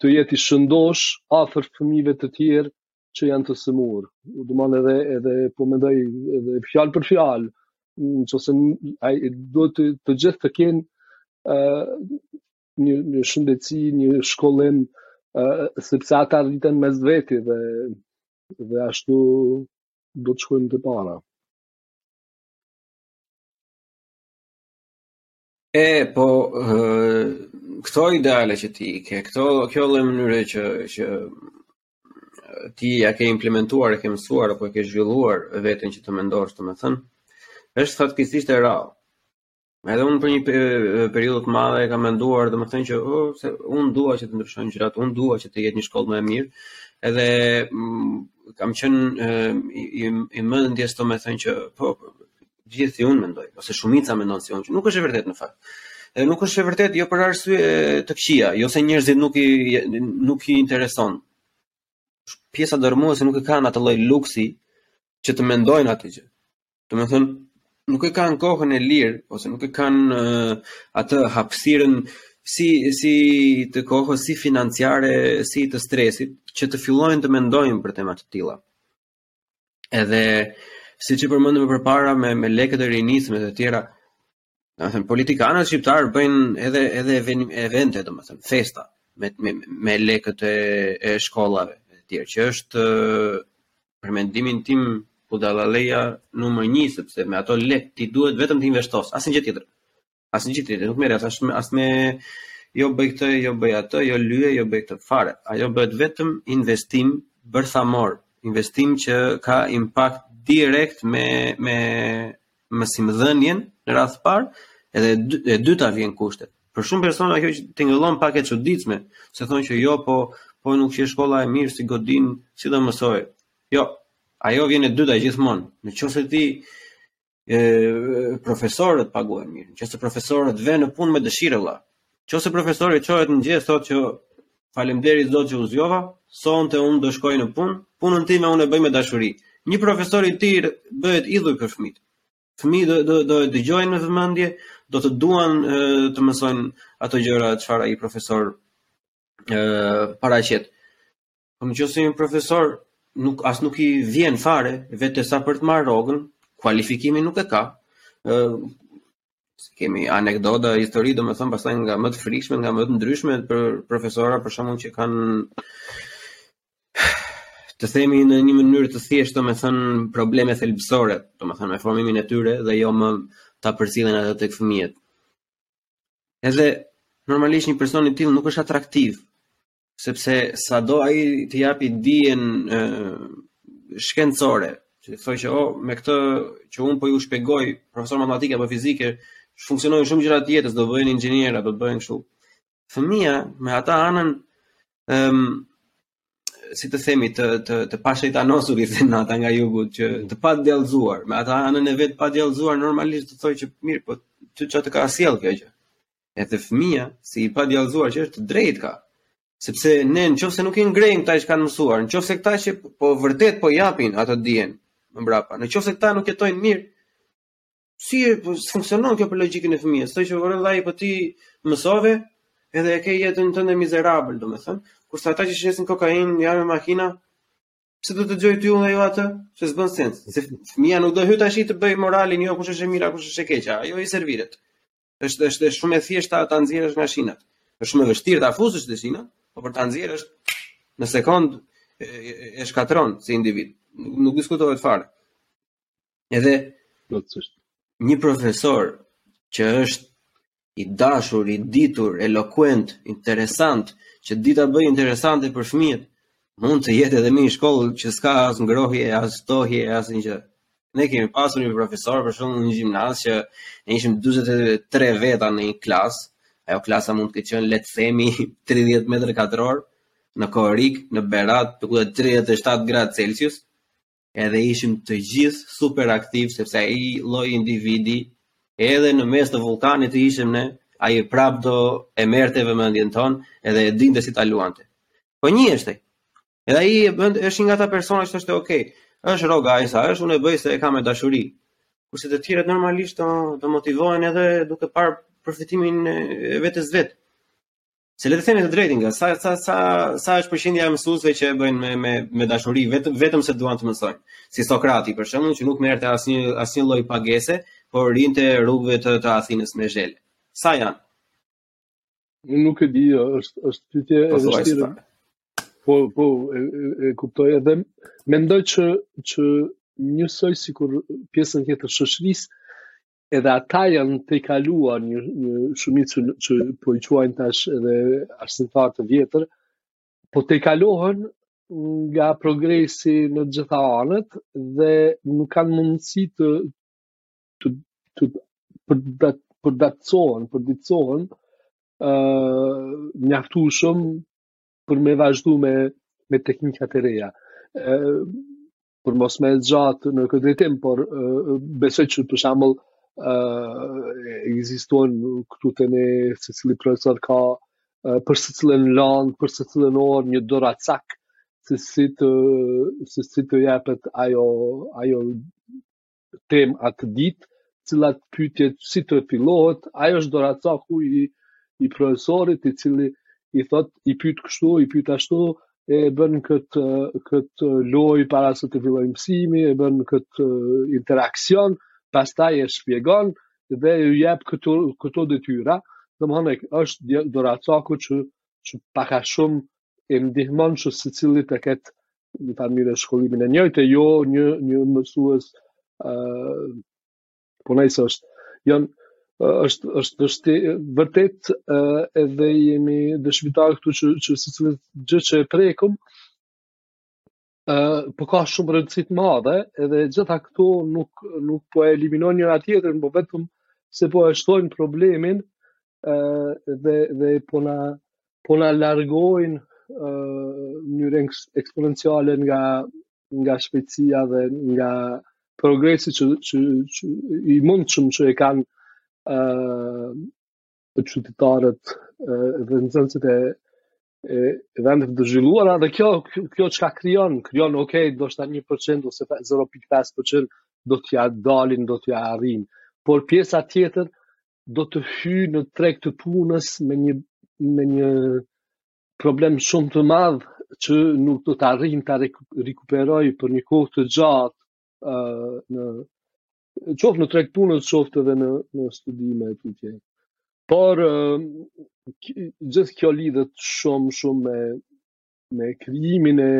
të jetë i shëndoshë afër fëmijëve të tjerë që janë të sëmurë. Domethënë edhe edhe po mendoj edhe fjalë për fjalë, në qoftë se duhet të gjithë të kenë ë një një shëndetësi, një shkollim ë sepse ata rriten mes veti dhe dhe ashtu do të shkojmë të para. E, po, këto ideale që ti ke, këto kjo lloj mënyre që që ti e ke implementuar, e ke mësuar apo e ke zhvilluar veten që të mendosh, domethënë, është fatkeqësisht e rrallë. Edhe unë për një periudhë të madhe e kam menduar, domethënë që oh, se unë dua që të ndryshojnë gjërat, unë dua që të jetë një shkollë më e mirë. Edhe mm, kam qenë i, i mendjes domethënë që po të gjithë si unë mendoj, ose shumica mendon si unë, që nuk është e vërtetë në fakt. Edhe nuk është e vërtetë jo për arsye të këqija, jo se njerëzit nuk i nuk i intereson. Pjesa dërmuese nuk e kanë atë lloj luksi që të mendojnë atë gjë. Domethënë nuk e kanë kohën e lirë ose nuk e kanë uh, atë hapësirën si si të kohës, si financiare, si të stresit që të fillojnë të mendojnë për tema të tilla. Edhe siç e përmende më përpara me me lekët e rinisë me të tjera, Domethënë politikanët shqiptarë bëjnë edhe edhe evente, domethënë festa me me, me lekët e, e shkollave etj, që është për mendimin tim budallallëku numër 1 sepse me ato lekë ti duhet vetëm të investosh, asnjë gjë tjetër. Asnjë gjë tjetër, nuk merret as as me jo bëj këtë, jo bëj atë, jo lye, jo bëj këtë fare. Ajo bëhet vetëm investim bërthamor, investim që ka impakt direkt me me mësimdhënien në radhë të parë, edhe e dyta vjen kushtet. Për shumë persona kjo tingëllon pak e çuditshme, se thonë që jo, po po nuk qe shkolla e mirë si godinë, si do mësoj. Jo, ajo vjen e dyta gjithmonë. Në qoftë se ti e profesorët paguhen mirë, në qoftë se profesorët venë në punë me dëshirë vëlla, Qoftë se profesori çohet në mëngjes thotë që faleminderit zot që u zgjova, sonte unë do shkoj në punë, punën time unë e bëj me dashuri. Një profesor i tillë bëhet idhull për fëmijët. Fëmijët do do do e dëgjojnë me vëmendje, do të duan e, të mësojnë ato gjëra çfarë ai profesor ë paraqet. Po në qoftë se një profesor nuk, as nuk i vjen fare, vetëm sa për të marrë rrogën, kualifikimin nuk e ka. Uh, kemi anekdota, histori, domethënë pastaj nga më të frikshme, nga më të ndryshme për profesora, për shembull që kanë të themi në një mënyrë të thjeshtë, domethënë probleme thelbësore, domethënë me formimin e tyre dhe jo më ta përcjellin atë tek fëmijët. Edhe normalisht një person i tillë nuk është atraktiv Sepse sado ai t'i japi dijen e, shkencore, të thojë që o, me këtë që un po ju shpjegoj profesor matematike apo fizike, funksionojnë shumë gjëra të jetës, do bëhen inxhinierë, do bëhen kështu. Fëmija me ata anën ëm um, si të themi të të të pashejtanosur i thonë ata nga jugu që të padjallëzuar, me ata anën e vet padjallëzuar normalisht të thojë që mirë, po ty çfarë të ka sjell kjo gjë? Edhe fëmija, si i padjallëzuar që është, të drejtë ka. Sepse ne në qofë se nuk i ngrejmë këta që kanë mësuar, në qofë se këta që po vërtet po japin ato dijen më mbrapa, në qofë se këta nuk jetojnë mirë, si e po, funksionon kjo për logjikën e fëmijës, thotë që ore vlla po ti mësove, edhe e ke jetën tënde mizerabël, domethënë, kurse ata që shesin kokainë, ja me makina, pse do të dëgjoj ty unë jo atë, se s'bën sens, se fëmija nuk do hyjë tashi të bëjë moralin, jo kush është e mira, kush është e keqja, ajo i serviret. Është është është shumë e thjeshtë ta, ta nxjerrësh nga shinat. Është shumë e vështirë ta fusësh në shina, por për ta nxjerrë është në sekondë e, e, e shkatron si individ. Nuk, nuk diskutohet fare. Edhe plotësisht. Një profesor që është i dashur, i ditur, elokuent, interesant, që di ta bëjë interesante për fëmijët, mund të jetë edhe në një shkollë që s'ka as ngrohje, as ftohje, asnjë gjë. Ne kemi pasur një profesor, për shembull në gjimnaz, që ne ishim 43 veta në një klasë, ajo klasa mund të ketë qenë, le të themi, 30 metër katror, në korrik, në Berat, te ku ka 37 gradë Celsius, edhe ishim të gjithë superaktivë, sepse ai lloj individi, edhe në mes të vullkanit të ishim ne, ai prap do e merrte vëmendjen tonë, edhe e dinte si ta luante. Po një është, Edhe ai vend është një nga ata persona që thoshte ok. Është rroga ai sa është, unë e bëj se e kam me dashuri. Kurse të tjerët normalisht do të motivohen edhe duke parë përfitimin e vetes vet. Se le të themi të drejtën, nga sa sa sa sa është përqindja e mësuesve që e bëjnë me me me dashuri vetëm vetëm se duan të mësojnë. Si Sokrati për shembull, që nuk merrte asnjë asnjë lloj pagese, por rrinte rrugëve të, të Athinës me zhele. Sa janë? Unë nuk e di, jo, është është pyetje e vështirë. Po, po, e, e, e kuptoj edhe mendoj që që njësoj sikur pjesën tjetër të shoqërisë edhe ata janë tejkaluar një, një shumicë që, që po i quajnë tash edhe arsimtarë të vjetër, po tejkalohen nga progresi në të gjitha anët dhe nuk kanë mundësi të të të për të përditësohen, përditësohen, mjaftueshëm për me vazhdu me, me teknikat e reja. E, për mos me zgjatë në këtë drejtim, por e, besoj që për shambull ekziston këtu te ne secili profesor ka e, për secilën landë, për secilën orë një doracak se si të, se si të jepet ajo, ajo temë atë ditë, cilat pyetje si të fillohet, ai është doracaku i i profesorit i cili i thotë i pyet kështu, i pyet ashtu, e bën këtë këtë lojë para se të fillojë mësimi, e bën këtë interaksion, pastaj e shpjegon dhe u jep këto këto detyra. Domethënë është doracaku që që pak a shumë i ndihmon që secili të ketë një farë mënyre shkollimin e njëjtë e jo një një mësues ë uh, punojnë se është janë është është është vërtet edhe jemi dëshmitarë këtu që që çdo gjë që e prekum ë po ka shumë rëndësi të madhe edhe gjitha këto nuk nuk po e eliminojnë njëra tjetrën por vetëm se po e shtojnë problemin dhe dhe po na po na largojnë në mënyrë eksponenciale nga nga shpejtësia dhe nga progresi që që, që i mundshëm që e kanë ë uh, qytetarët uh, dhe nxënësit e e vendeve të zhvilluara dhe kjo kjo çka krijon krijon ok ndoshta 1% ose 0.5% do t'ia dalin do t'ia arrijnë por pjesa tjetër do të hyjë në treg të punës me një me një problem shumë të madh që nuk do të arrijë ta rikuperojë për një kohë të gjatë ë uh, qoftë në treg të punës, qoftë edhe në në studime tutje. Por uh, gjithë kjo lidhet shumë shumë me me krijimin e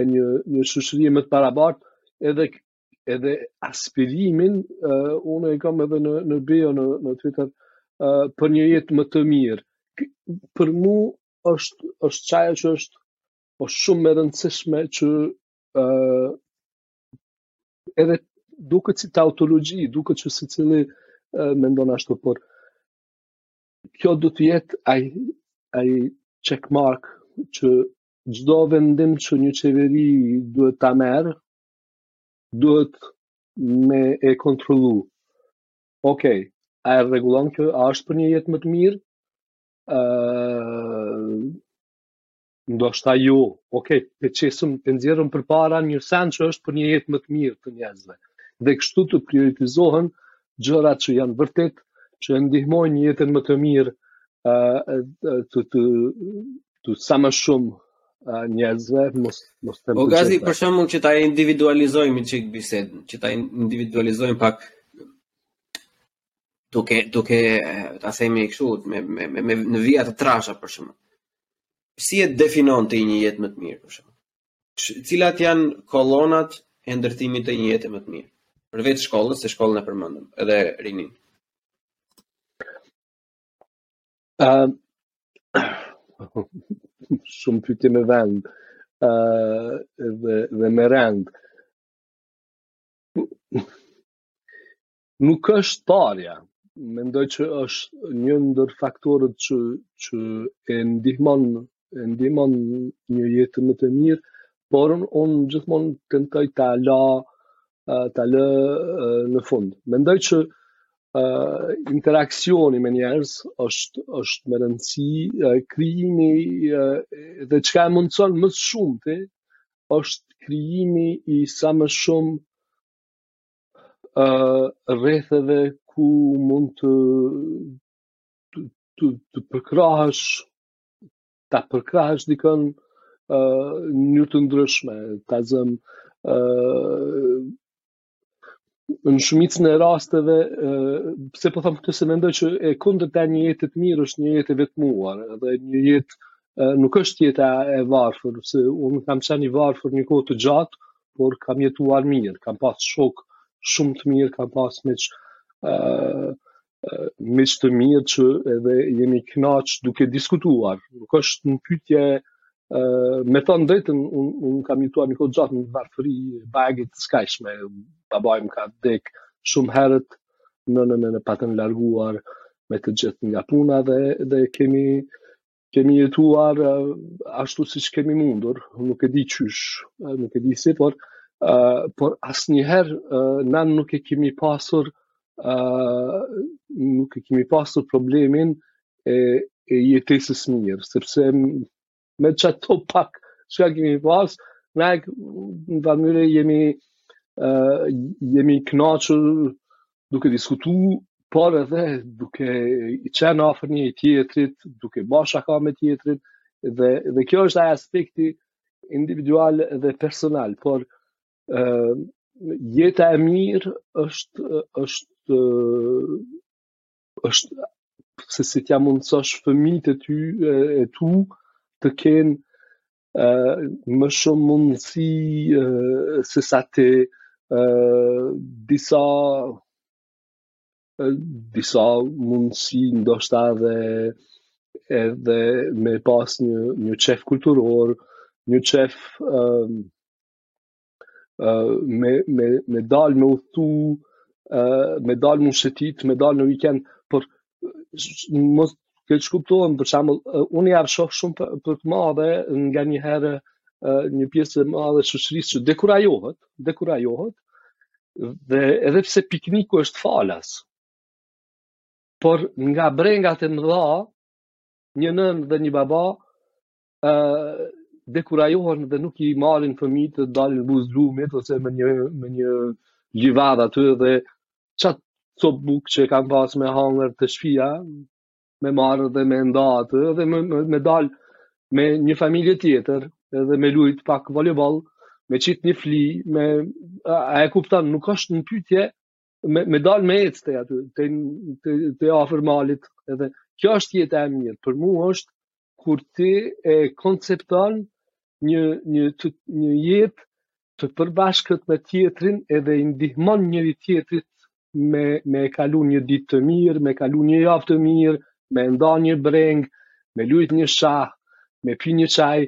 e një një shoqërie më të barabartë, edhe edhe aspirimin uh, unë e kam edhe në në bio në në Twitter uh, për një jetë më të mirë. Për mu është është qaja që është është shumë e rëndësishme që ë uh, edhe duket si tautologji, duket që secili uh, mendon ashtu, por kjo duhet të jetë ai ai check mark që çdo vendim që një qeveri duhet ta marrë duhet me e kontrollu. Ok, a e rregullon kjo? A është për një jetë më të mirë? Ë ndoshta jo. Ok, të qesim, të nxjerrim përpara një sen që është për një jetë më të mirë të njerëzve. Dhe kështu të prioritizohen gjërat që janë vërtet që e ndihmojnë jetën më të mirë ë të të të sa më shumë njerëzve mos mos të O gazi për shembull që ta individualizojmë çik bisedën, që ta individualizojmë pak duke duke ta themi kështu me me me në vija të trasha për shembull. Si e definon ti një jetë më të mirë për shembull? Cilat janë kolonat e ndërtimit të një jete më të mirë? Përveç shkollës, se shkollën e përmendëm, edhe rininë. shumë pytje me vend uh, dhe, dhe me rënd. Nuk është parja, mendoj që është një ndër faktorët që, që e ndihmon e ndihmon një jetë më të mirë, por unë gjithmonë tentoj ta la ta lë në fund. Mendoj që interaksioni me njerëz është është me rëndësi krijimi dhe çka e mundson më shumti është krijimi i sa më shumë rretheve ku mund të të të përkrahesh ta përkrahësh dikën në mënyra të ndryshme, ta zëm ë në shumicën e rasteve pse po them këtë se mendoj që e kundërta e një jete të mirë është një jetë e vetmuar dhe një jetë nuk është jeta e varfër se unë kam qenë i varfër një kohë të gjatë por kam jetuar mirë kam pas shokë shumë të mirë kam pas miq ë miq të mirë që edhe jemi kënaq duke diskutuar. Nuk është në pytje, me thënë të drejtën un, un kam jetuar një kohë të gjatë në varfëri bajagi të skajshme. Babai më ka vdek shumë herët nënën e patën larguar me të gjithë nga puna dhe dhe kemi kemi jetuar ashtu siç kemi mundur, nuk e di qysh, nuk e di si, por, uh, por asnjëherë uh, na nuk e kemi pasur, uh, nuk e kemi pasur problemin e, e jetesës së mirë, sepse me qato pak çka kemi pas, na në një mënyrë jemi, uh, jemi knaqur duke diskutu, por edhe duke i qenë afër një i tjetrit, duke bërë shaka me tjetrin dhe dhe kjo është ai aspekti individual dhe personal, por ë uh, jeta e mirë është është uh, është se si t'ja mundësosh fëmijët e ty e, e tu të kenë më shumë mundësi se sa ti disa disa mundësi ndoshta edhe edhe me pas një një qef kulturor, një qef um, me me me dal me udhtu, me dal me shëtit, me dal në weekend, por mos të keqkuptohem për shembull, unë jam, shoh shumë për, fat të madhe nganjëherë një pjesë e madhe e shoqërisë që dekurajohet, dekurajohet dhe edhe pse pikniku është falas. Por nga brengat e mëdha, një nën dhe një baba ë dekurajohen dhe nuk i marrin fëmijët të dalin buzë lumit ose me një me një livadh aty dhe qat copë bukë që e kanë pas me hangër te shpia me marrë dhe me nda aty dhe me, me, me dal me një familje tjetër edhe me lujt pak volleyball me qit një fli me a, a e kupton nuk është një pyetje me me dal me ec te aty te te, te afër malit edhe kjo është jeta e mirë për mua është kur ti e koncepton një një të, një jetë të përbashkët me tjetrin edhe i ndihmon njëri-tjetrit me me e kalu një ditë të mirë, me kalu një javë të mirë, me nda një breng, me lujt një shah, me pi një çaj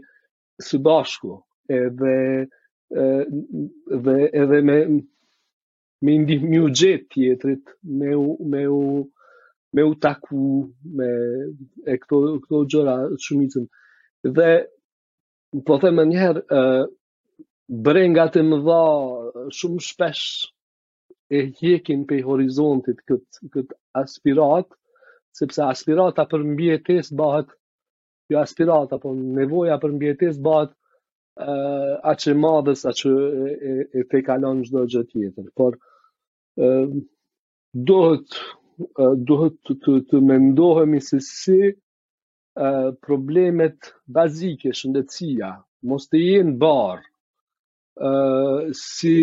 së bashku. Edhe dhe edhe me me i ndihmë ju gjet tjetrit, me u, me u, me u taku, me e këto, këto gjëra shumicën. Dhe, po them edhe njëherë, uh, brengat e mëdha shumë shpesh e hjekin pej horizontit këtë kët aspirat, sepse aspirata për mbijetesë bëhet jo aspirata, po nevoja për mbijetesë bëhet aq e madhe sa që e, e, tejkalon çdo gjë tjetër. Por duhet duhet të, të, të mendohemi se si problemet bazike, shëndetësia, mos të jenë barrë, si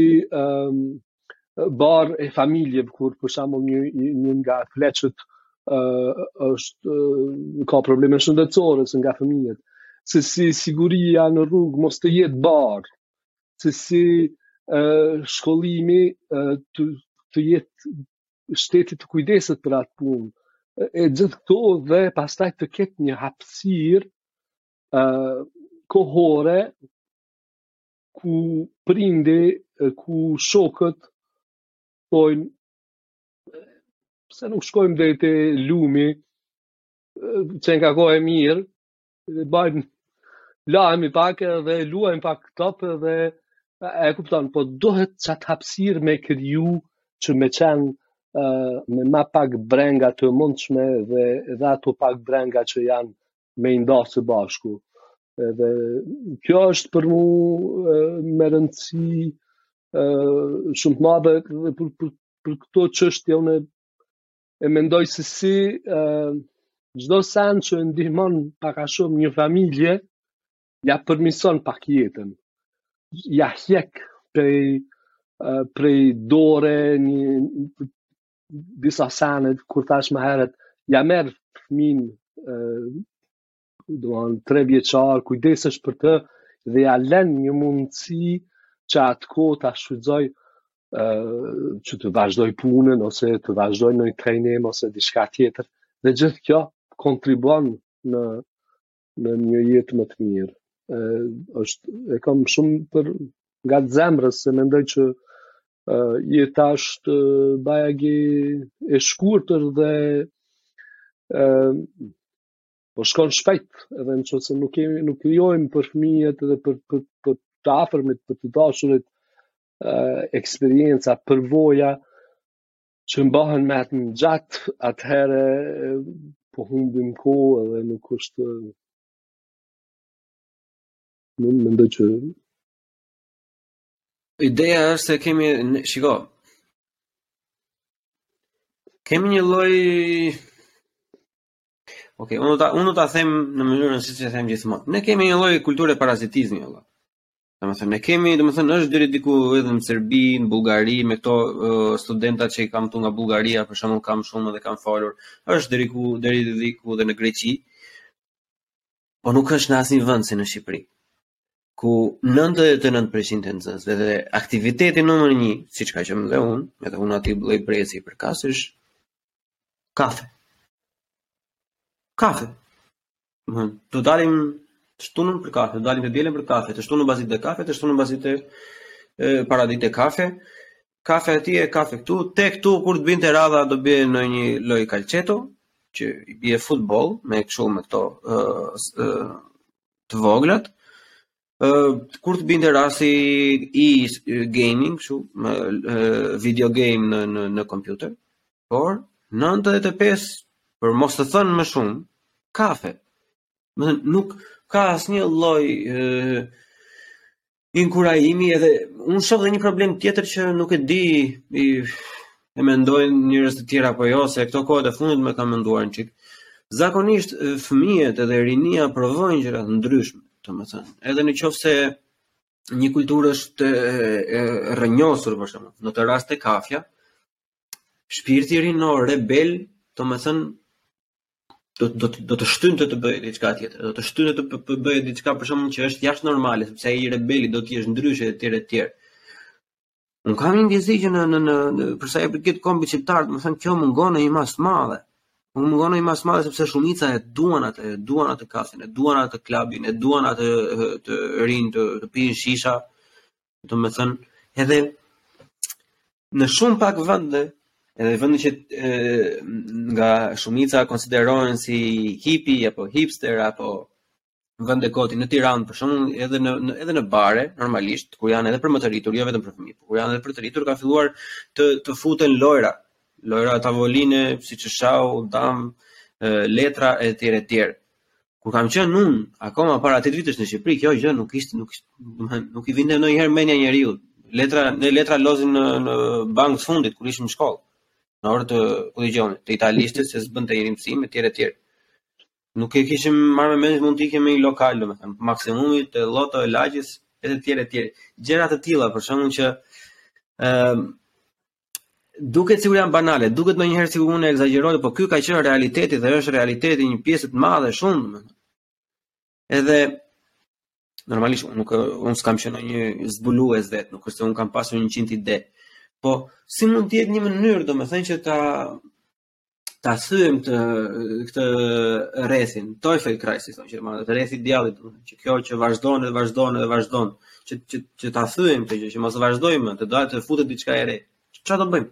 barrë e familjes, kur për shembull një një nga pleqtë është ka probleme shëndetësore ose nga fëmijët se si siguria në rrugë mos të jetë barrë, se si shkollimi të të jetë shteti të kujdeset për atë punë e gjithë këto dhe pastaj të ketë një hapësirë kohore ku prindi, ku shokët thonë pse nuk shkojmë deri te lumi, qenka kohë e mirë, dhe bajmë lahemi pak dhe luajmë pak top dhe e kupton, po duhet që atë hapsirë me kriju që me qenë uh, me ma pak brenga të mundshme dhe, dhe ato pak brenga që janë me i nda së bashku. Edhe kjo është për mu me rëndësi shumë të madhe dhe për, për, për këto çështje unë e mendoj se si çdo send që ndihmon pak a shumë një familje, ia përmirëson pak jetën, ia hjek prej, prej dore një, disa sene, kur thashë më herët, ia merr fëmijën, domethënë, tre vjeçar, kujdesesh për të, dhe ia len një mundësi që atë kohë ta shfrytëzojë që të vazhdojë punën, ose të vazhdojë nonjë trajnim, ose diçka tjetër, dhe gjithë kjo kontribuon në në një jetë më të mirë. E, është, e kam shumë për ngat zemrës, se mendoj që e, jeta është bajagi e shkurtër dhe e, po shkon shpejt, edhe në qoftë se nuk, kemi, nuk krijojmë për fëmijët dhe për, për, për të afërmit, për të dashurit, eksperienca, përvoja, që mbahen mend gjatë, atëherë po humbim kohë dhe nuk është më mendoj që Ideja është se kemi, shiko, kemi një loj... Ok, unë ta, unë ta them në mënyrën siç e them gjithmonë. Ne kemi një lloj kulture parazitizmi, valla. Domethënë, ne kemi, domethënë, është deri diku edhe në Serbi, në Bulgari, me këto uh, studenta që i kam këtu nga Bulgaria, për shembull kam shumë dhe kam folur, është deri diku, deri diku dhe në Greqi, po nuk është në asnjë vend si në Shqipëri ku 99% e nxënësve dhe aktiviteti numër 1, siç kam qenë dhe unë, edhe unë atij lloj brezi i përkas, është, kafe. Kafe. Do dalim të shtunën për kafe, do dalim të dielën për kafe, të shtunën pasdite kafe, të shtunën pasdite paradite kafe. Kafe atje, e kafe këtu, te këtu kur të binte radha do bie ndonjë lojë kalçeto që i bie futboll me kështu me këto ë uh, uh, të voglat. kur të binte rasti i gaming, kështu, me video game në në në kompjuter, por 95 për mos të thënë më shumë, kafe. Domethënë, nuk ka asnjë lloj inkurajimi edhe unë shoh dhe një problem tjetër që nuk e di i e mendojnë njerëz të tjerë apo jo, se këto kohët e fundit më ka munduar një çik. Zakonisht fëmijët edhe rinia provojnë gjëra të ndryshme, domethënë, edhe në qoftë se një kulturë është e rrënjosur për shembull, në këtë rast te kafja, shpirti rinor rebel, domethënë do do do të shtynte të bëje diçka tjetër, do të shtynte të të bëje diçka për shembull që është jashtë normale, sepse ai rebeli do të jesh ndryshe etj etj. Un kam një ndjesi që në në në, në për sa i përket kombit shqiptar, domethënë kjo mungon në një masë të madhe. Mungon në një masë të madhe sepse shumica e duan atë, e duan atë kafen, e duan atë klabin, e duan atë të rrinë të, të pinë shisha. Domethënë edhe në shumë pak vende edhe vende që e, nga shumica konsiderohen si hipi apo hipster apo vende koti në Tiranë për shembull edhe në, në edhe në bare normalisht kur janë edhe për më të rritur jo vetëm për fëmijë por kur janë edhe për të rritur ka filluar të të futen lojra lojra tavoline siç është shahu dam letra e tjerë e tjerë kur kam qenë unë akoma para 8 vitesh në Shqipëri kjo gjë nuk ishte nuk ishte domethënë nuk i vinte ndonjërit mendja njeriu letra ne letra lozim në në bankë të fundit kur ishim në shkollë në orë të kur dëgjonin të italishtës se s'bën të irim sim etj etj Nuk e kishim marrë me mendje mund të ikim në një lokal, domethënë maksimumi te lloto e lagjes e tjerë e tjerë. Gjëra të tilla për shembull që ë uh, duket sikur janë banale, duket ndonjëherë sikur unë ekzagjeroj, por ky ka qenë realiteti dhe është realiteti një pjesë të madhe shumë, domethënë. Edhe normalisht unë nuk unë s'kam qenë një zbulues vet, nuk është se unë kam pasur 100 ide. Po si mund të jetë një mënyrë domethënë që ta ta thyejmë këtë rrethin, Teufelskreis i thonë gjermanët, rrethi i djallit, domethënë që kjo që vazhdon dhe vazhdon dhe vazhdon, që që që ta thyejmë këtë gjë, që mos vazhdojmë, të dalë të futet diçka e re. Çfarë do bëjmë?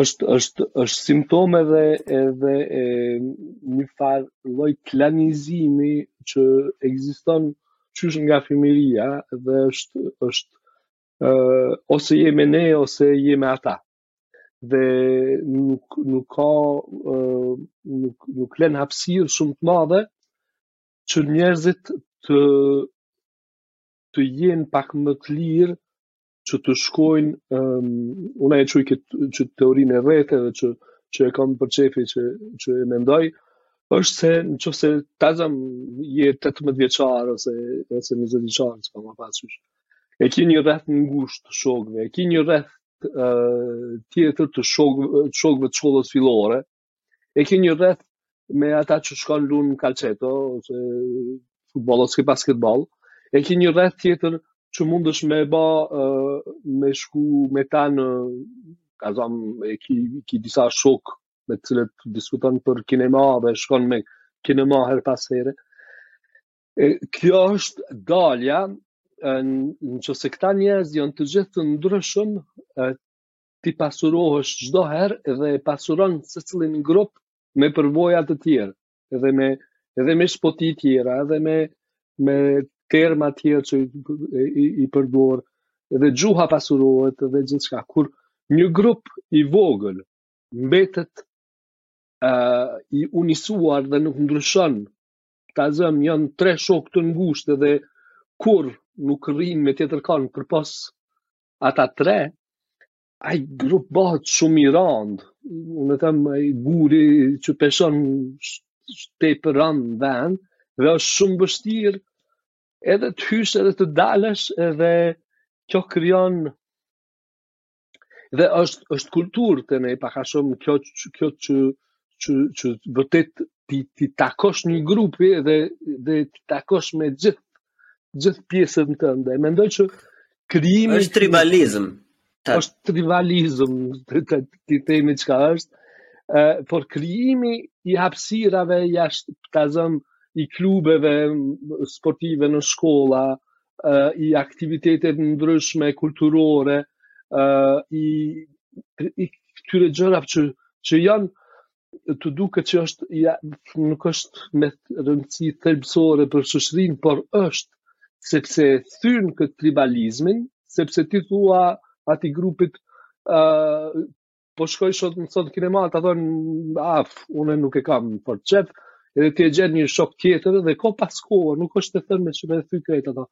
Është është është simptom edhe edhe e njëfarë lloj klanizimi që ekziston qysh nga fëmijëria dhe është është ë ose jemi ne ose jemi ata. dhe nuk nuk ka nuk nuk lën hapësirë shumë të madhe që njerëzit të të jenë pak më të lirë që të shkojnë um, unë e quj këtë teorinë e rretheve që që e kam për qejfi që që e mendoj është se në qofë se ta zëm je 18 vjeçar ose, ose 20 vjeçar, s'po ma parasysh, e ki një rreth t'ngusht t'shokve, e ki një rreth tjetër të shokëve të shkollës fillore. E ke një rreth me ata që shkon lun kalçeto ose futboll ose basketboll. E ke një rreth tjetër që mundësh me ba me shku me ta në, ta zam e ki, ki disa shokë me të cilët diskuton për kinema dhe shkon n'kinema her pas here Kjo është dalja, në qoftë se këta njerëz janë të gjithë të ndryshëm, ti pasurohesh çdo herë dhe e pasuron secilin grup me përvoja të tjera, edhe me edhe me shpoti të tjera, edhe me me terma të tjerë që i, i, përdor, edhe gjuha pasurohet dhe gjithçka. Kur një grup i vogël mbetet ë uh, i unisuar dhe nuk ndryshon ta zëm janë tre shokë të ngushtë edhe kurrë nuk rrinë me tjetër kënd përpos ata tre, ai grup bëhet shumë i randë, unë t'themi, ai guri që peshon si tepër randë në vend, dhe është shumë vështirë edhe të hysh edhe të dalësh edhe kjo krijon Dhe është është kulturë te ne pak a shumë kjo kjo që që që vërtet ti t'i takosh një grupi dhe dhe t'i takosh me gjithë gjithë pjesën tënde. Mendoj që krijimi... Është tribalizëm. Ta... Është tribalizëm, t'i themi çka është. Ë, uh, por krijimi i hapësirave jashtë ta zëm i klubeve sportive në shkolla, i aktiviteteve t'ndryshme kulturore, i i këtyre gjërave që që janë të duket që është ja, nuk është me rëndësi thelbësore për shoqërinë, por është sepse e thyn këtë tribalizmin, sepse ti thua atij grupit uh, po shkoj sot në sot kinema, të thonë, ah, unë nuk e kam për qef, edhe ti e gjen një shok tjetër, dhe koh pas kohe, nuk është të thënë me e, me thy krejt ato.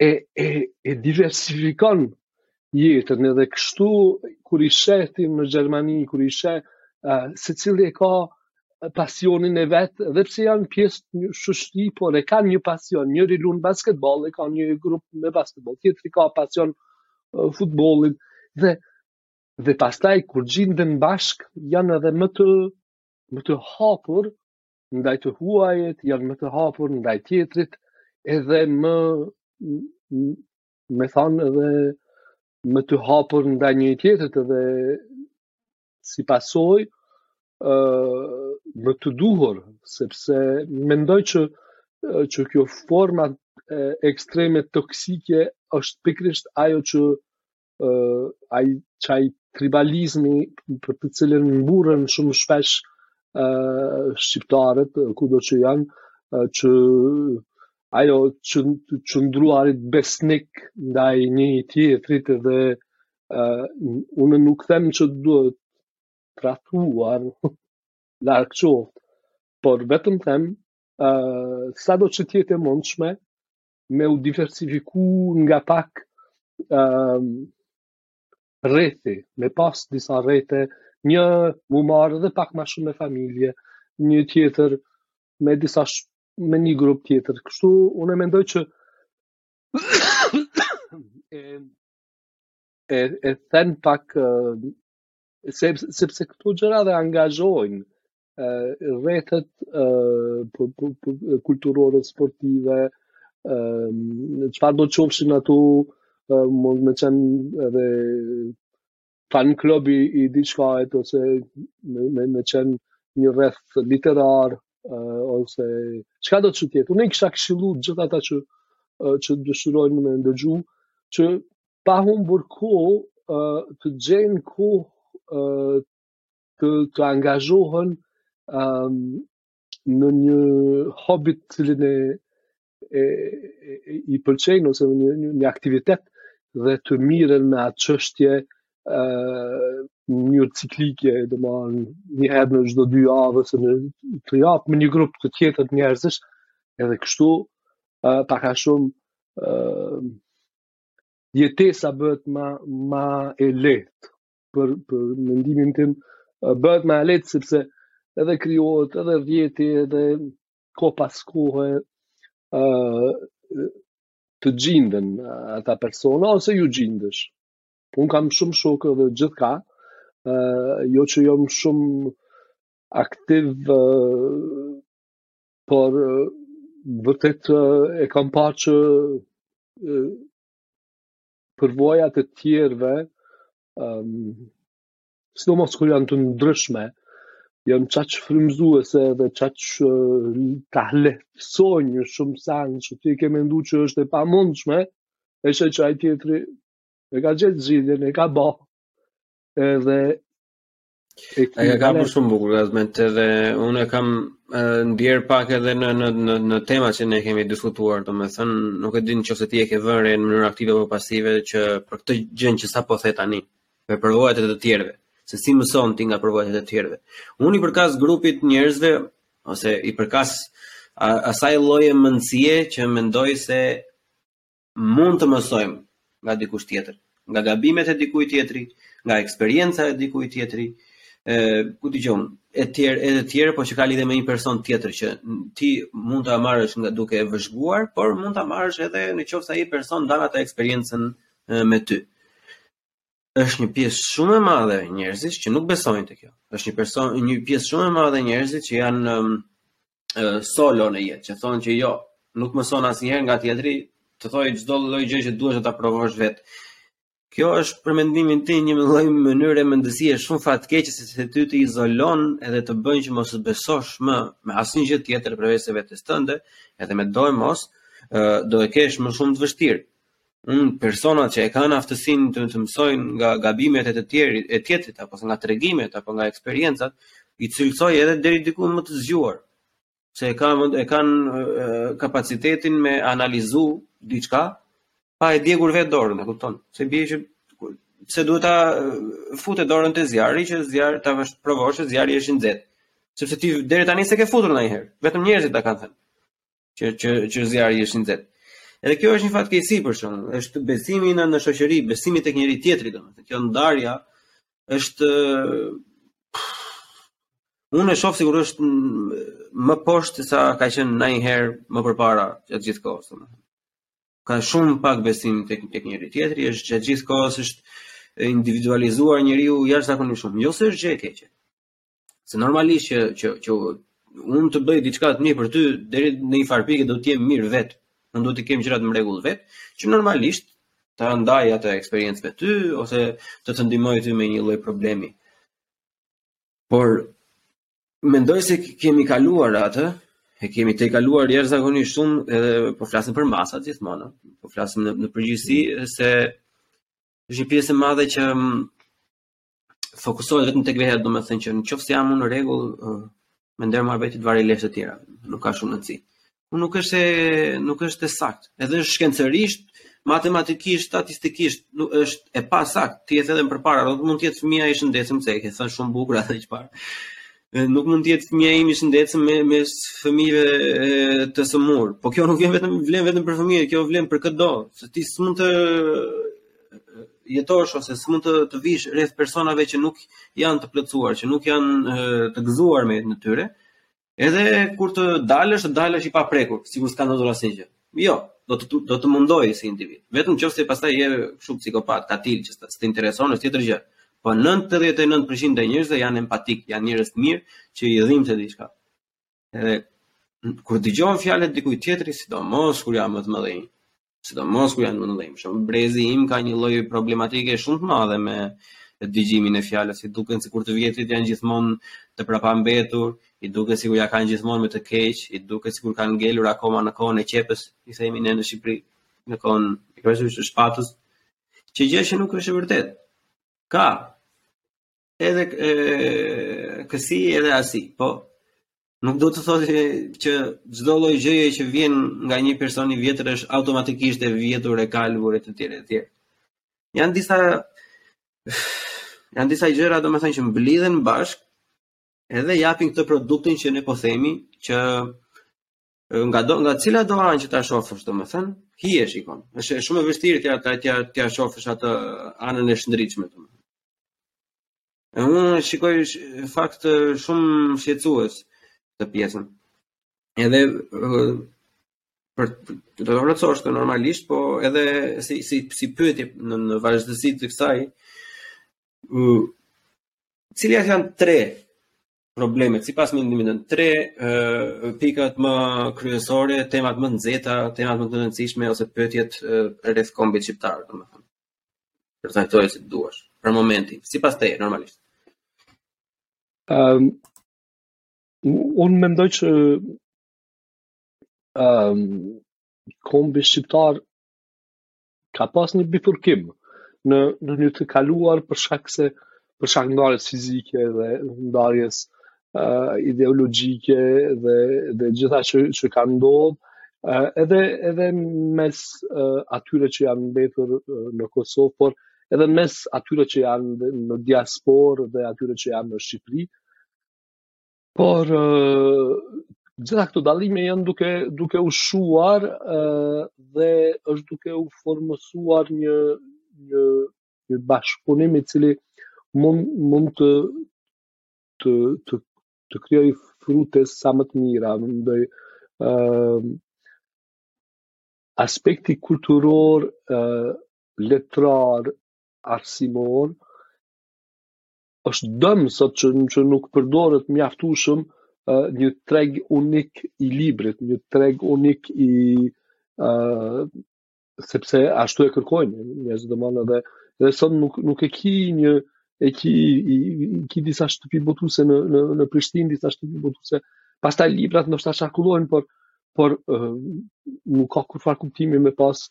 E, e, e diversifikon jetën, edhe kështu, kur i sheh ti në Gjermani, kur i sheh, uh, secili e ka pasionin e vet, edhe pse janë pjesë të një shoqnie, por e kanë një pasion, njëri lun basketbol, e ka një grup me basketbol, tjetri ka pasion uh, futbolin, dhe dhe pastaj kur gjinden bashkë janë edhe më të më të hapur ndaj të huajit, janë më të hapur ndaj tjetrit, edhe më me thanë edhe më të hapur ndaj njëri-tjetrit edhe si pasojë më të duhur, sepse mendoj që që kjo forma ekstreme toksike është pikërisht ajo që uh, ai ç'ai tribalizmi për të cilën mburren shumë shpesh uh, shqiptarët kudo që janë uh, që ajo që të qëndruarit besnik ndaj njëri-tjetrit dhe uh, unë nuk them që duhet tradhtuar larg qoftë, por vetëm them uh, sado që të jetë e mundshme me u diversifiku nga pak uh, rrethi, me pas disa rrethe, një m'u marrë dhe pak ma shumë me familje, një tjetër me disa sh... me një grup tjetër. Kështu unë e mendoj që e e e them pak sepse sepse këto gjëra të angazhojnë rrethet kulturore, sportive, çfarëdo të qofshin ato, mund me qenë edhe fan klubi i diçkaje, ose me, me, me qenë një rreth literar, uh, ose çkado që të jetë. Unë i kisha këshilu gjithë ata që, uh, që dëshirojnë me ndëgju, që pa humbur kohë, uh, të gjejnë kohë uh, të të angazhohen um, në një hobi të cilin e, e, e i pëlqejnë ose në një, një aktivitet dhe të merren me atë çështje në mënyrë ciklike, domethënë një herë në çdo dy javë ose në tre javë me një grup tjetër njerëzish, edhe kështu ë uh, pak a shumë ë uh, jetesa bëhet më e lehtë. për për mendimin tim bëhet më e lehtë sepse edhe krijohet edhe rrjeti edhe kohë pas kohe të gjinden ata persona ose ju gjindesh. Unë kam shumë shokë dhe gjithkah, jo që jam shumë aktiv, por vërtet e kam pa që përvojat e tjerëve, um, sidomos kur janë të ndryshme, janë çaq frymëzuese dhe çaq uh, ta lehtësojnë shumë sanë që ti ke mendu që është e pa mundshme, edhe që ai tjetri e ka gjet zgjidhjen, e ka ba, edhe E ke kapur shumë bukur Gazmend, edhe unë e kam ndjerë pak edhe në, në, në, në temat që ne kemi diskutuar, domethënë, nuk e di në qoftë se ti e ke vënë re në mënyrë aktive apo pasive që për këtë gjënë që sapo the tani, për përvojat e të tjerëve, se si mëson ti nga përvojat e të tjerëve. Unë i përkas grupit njerëzve, ose i përkas asaj lloje mëndësie që mendoj se Mund të mësojmë nga dikush tjetër, nga gabimet e dikujt tjetri, nga eksperienca e dikujt tjetri, ë ku dëgjon, etj, etj, por që ka lidhje me një person tjetër që ti mund ta marrësh nga duke vëzhguar, por mund ta marrësh edhe në qoftë se ai person e ndan atë eksperiencën me ty. është një pjesë shumë e madhe njerëzish që nuk besojnë te kjo. Është një person, një pjesë shumë e madhe njerëzish që janë um, solo në jetë, që thonë që jo, nuk mëson asnjëherë nga tjetri, të thojë çdo lloj gjë që duhet ta provosh vetë. Kjo është për mendimin tim një lloj mënyre mendësie shumë fatkeqe se se ty të izolon edhe të bën që mos të besosh më me asnjë gjë tjetër përveç se vetes tënde, edhe medoemos, do e kesh më shumë të vështirë. Unë personat që e kanë aftësinë të të mësojnë nga gabimet e të tjetrit, e tjetrit apo nga tregimet apo nga eksperiencat, i cilësoj edhe deri diku më të zgjuar, se e kanë e kanë kapacitetin me analizu diçka pa e djegur vetë dorën, e kupton? Se i bie që pse duhet ta futësh dorën te zjarri që zjarri ta vesh provosh që zjarri është i nxehtë. Sepse ti deri tani s'e ke futur ndonjëherë, vetëm njerëzit ta kanë thënë. që që që zjarri është i nxehtë. Edhe kjo është një fatkeqësi për shembull, është besimi në në shoqëri, besimi tek njëri tjetri domethënë. Kjo ndarja është unë e shoh sikur është më poshtë sa ka qenë ndonjëherë më përpara gjatë gjithë kohës domethënë. Ka shumë pak besim tek tek njëri tjetri, është gjatë gjithë kohës është individualizuar njeriu jashtëzakonisht shumë. Jo se është gjë e keqe. Se normalisht që që që unë të bëj diçka të mirë për ty, deri në një farë pike duhet të jem mirë vet. Unë duhet të kem gjërat në rregull vet, që normalisht ta ndaj atë eksperiencë me ty ose të të ndihmoj ty me një lloj problemi. Por mendoj se kemi kaluar atë, e kemi tejkaluar jashtëzakonisht shumë edhe po flasim për masat gjithmonë, po flasim në, në përgjithësi se është një pjesë e madhe që fokusohet vetëm tek vetja, domethënë që nëse jam unë në rregull, me nder marr veten time varja lesht të tjera, nuk ka shumë rëndësi. Por nuk është se nuk është e saktë. Edhe shkencërisht, matematikisht, statistikisht nuk është e pa saktë. Ti e the edhe më përpara, nuk mund të jetë fëmia i shëndetshëm se e ke thënë shumë bukur atë që parë. Nuk mund të jetë fëmia im i shëndetshëm mes fëmijëve të sëmurë. Po kjo nuk vjen vetëm vlen vetëm për fëmijët, kjo vlen për këdo. Se ti s'mund të jetosh ose s'mund të të vish rreth personave që nuk janë të plotësuar, që nuk janë të gëzuar me jetën e tyre. Edhe kur të dalësh, të dalësh i paprekur, sikur s'ka ndodhur asnjë gjë. Jo, do të do të mundojë si individ. Vetëm qoftë se pastaj je kështu psikopat, katil që s'të intereson është tjetër gjë. Po 99% e njerëzve janë empatikë, janë njerëz të mirë që i dhimbset diçka. Edhe kur dëgjon fjalët e dikujt tjetri, sidomos kur janë më të mëdhenj, sidomos kur janë më të mëdhenj, shumë brezi im ka një lloj problematike shumë të madhe me dëgjimin e fjalës, i duken sikur të vjetrit janë gjithmonë të prapambetur, i duket sikur ja kanë gjithmonë me të keq, i duket sikur kanë ngelur akoma në kohën e qepës, i themi ne në Shqipëri, në kohën e kryqit e të shpatës, që gjë që nuk është e vërtetë. Ka, edhe e, kësi edhe asi, po nuk do të thotë që, që çdo lloj gjëje që vjen nga një person i vjetër është automatikisht e vjetër e kaluar e të tjera e të tjera. Janë disa janë disa gjëra domethënë që mblidhen bashkë edhe japin këtë produktin që ne po themi që nga do nga cila do anë që ta shofësh domethënë hi e shikon është shumë e vështirë ti ata ti ti ja shofësh atë anën e shndritshme domethënë unë shikoj faktikisht shumë shqetësuese këtë pjesën edhe do ta plotësosh ti normalisht po edhe si si si pyetje në, në vazhdësi të kësaj uh cilat janë tre problemet. Sipas mendimit tënd tre pikat më kryesore, temat më të nxehta, temat më të rëndësishme, ose pyetjet rreth kombit shqiptar, domethënë. Përcaktoje si të duash, për momentin, sipas teje, normalisht. Um, unë mendoj që um, kombi shqiptar ka pas një bifurkim në në një të kaluar për shkak se për shkak ndarjes fizike dhe ndarjes uh, ideologjike dhe të gjitha që që kanë ndodhur uh, edhe edhe mes uh, atyre që janë mbetur uh, në Kosovë por edhe mes atyre që janë në diasporë dhe atyre që janë në Shqipëri Por gjitha këto dallime janë duke duke u shuar dhe është duke u formësuar një një një bashkëpunim i cili mund mund të të të të krijoj frute sa më të mira, mendoj ë aspekti kulturor, ë letrar, arsimor është dëm sot që, që nuk përdoret mjaftueshëm një treg unik i librit, një treg unik i uh, sepse ashtu e kërkojnë njerëzit domethënë dhe dhe sot nuk nuk e ki një e ki i, ki disa shtëpi botuese në në në Prishtinë, disa shtëpi botuese. Pastaj librat ndoshta qarkullojnë, por por uh, nuk ka kurfar kuptimi me pas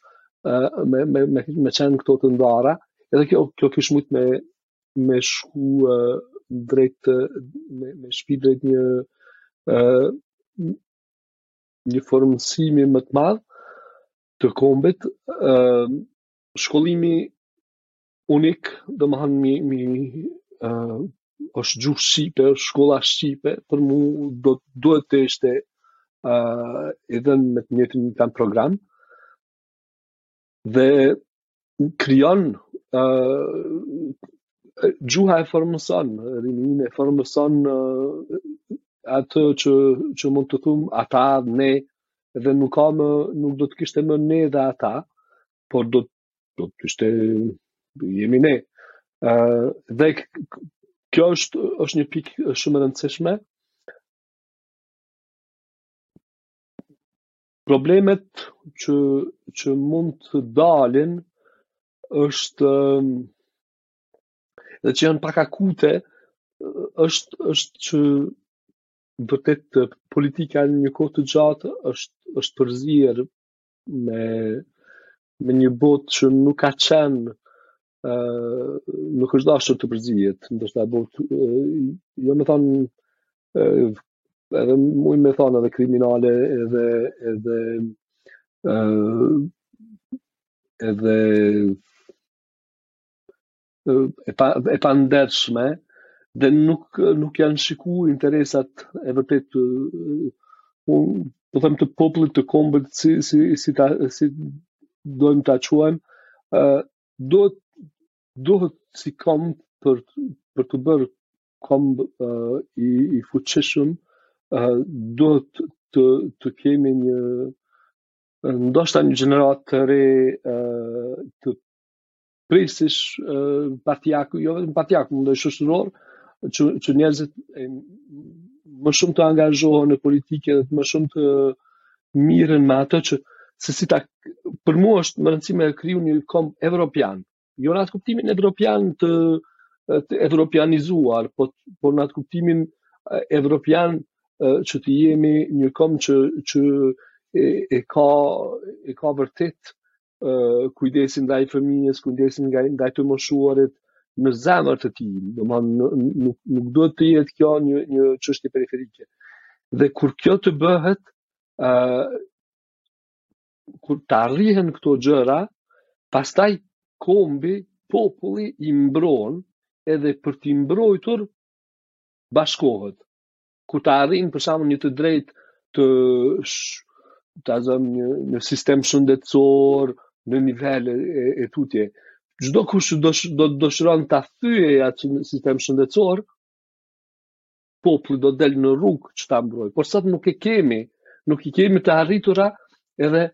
uh, me me me me qenë këto të ndara. Edhe kjo kjo kish mujt me me shku drejt me, me shpi drejt një uh, një formësimi më të madh të kombit, uh, shkollimi unik, domethënë mi, mi uh, është gjuhë shqipe, është shkolla shqipe, për mu do të duhet të ishte uh, edhe me të njëjtin program, dhe krijon ë gjuha e formëson, rininë e formëson atë që që mund të themi ata ne dhe nuk ka më nuk do të kishte më ne dhe ata, por do do të kishte jemi ne. ë dhe kjo është është një pikë shumë e rëndësishme. Problemet që që mund të dalin është dhe që janë pak akute është është që vërtet politika në një kohë të gjatë është është përzier me me një botë që nuk ka qenë ë nuk është dashur të përzihet, ndoshta botë jo me thanë edhe muj me thanë edhe kriminale edhe edhe ë edhe e pa e pandershme dhe nuk nuk janë shiku interesat e vërteta të unë po them të popullit të kombit si si si ta si dojmë ta quajmë do duhet si komb për për t'u bërë komb uh, i i fuqishëm uh, duhet të të kemi një ndoshta një gjeneratë të re uh, të prisish uh, partiaku, jo vetëm partiak, mundet shoqëror, që që njerëzit e, më shumë të angazhohen në politikë dhe më shumë të merren me atë që se si, ta për mua është me rëndësi me kriju një komb evropian. Jo në atë kuptimin evropian të, të evropianizuar, po por në atë kuptimin evropian që të jemi një komb që që e, e ka e ka vërtet kujdesin ndaj fëmijës, kujdesin nga ndaj të moshuarit në zemër të tij. Domthonë nuk nuk duhet të jetë kjo një një çështje periferike. Dhe kur kjo të bëhet, ë uh, kur të arrihen këto gjëra, pastaj kombi, populli i mbron edhe për t'i mbrojtur bashkohet. kur ta arrin për shembull një të drejtë të ta zëm një një sistem shëndetësor në nivel e, e, e tutje. Çdo kush do të dëshiron ta thyejë atë sistem shëndetësor, populli do del në rrugë që ta mbrojë. Por sot nuk e kemi, nuk i kemi të arritura edhe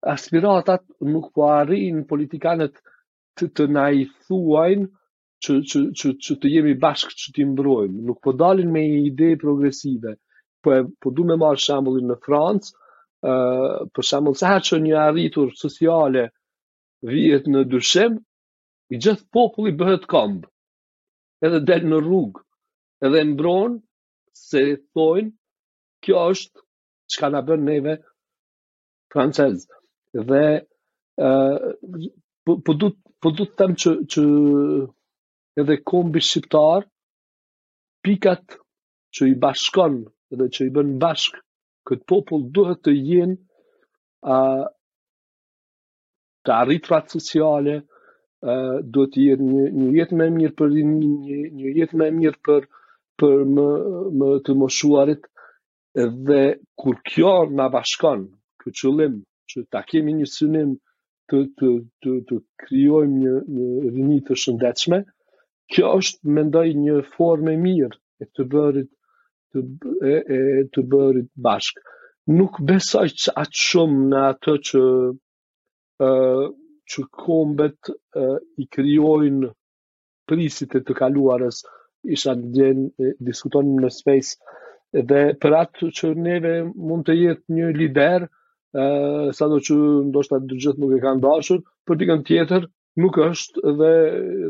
aspiratat nuk po arrin politikanët të, të na i thuajnë që, që, që, që të jemi bashkë që t'i mbrojmë. Nuk po dalin me një ide progresive. Po, e, po du me marrë shembullin në Francë, uh, për shembull, sa herë që një e arritur sociale vihet në dyshim, i gjithë populli bëhet komb, edhe del në rrugë, edhe e mbron, se thonë, kjo është që na ka bërë neve francez. Dhe ë uh, po, po du po du të them që që edhe kombi shqiptar pikat që i bashkon dhe që i bën bashkë këtë popull duhet të jenë a uh, të arriturat sociale, uh, duhet të jenë një një jetë më e mirë për një një jetë më e mirë për për më më të moshuarit Dhe kur kjo na bashkon, ky qëllim që ta kemi një synim të të të, të krijojmë një një rini të shëndetshme, kjo është mendoj një formë e mirë e të bërit të e, e të bërit bashkë. Nuk besoj aq shumë në atë që ë uh, që kombet uh, i krijojnë prisit e të kaluarës, isha dje diskutonim në space dhe për atë që neve mund të jetë një lider, ë sa do që ndoshta të gjithë nuk e kanë dashur, për dikën tjetër nuk është dhe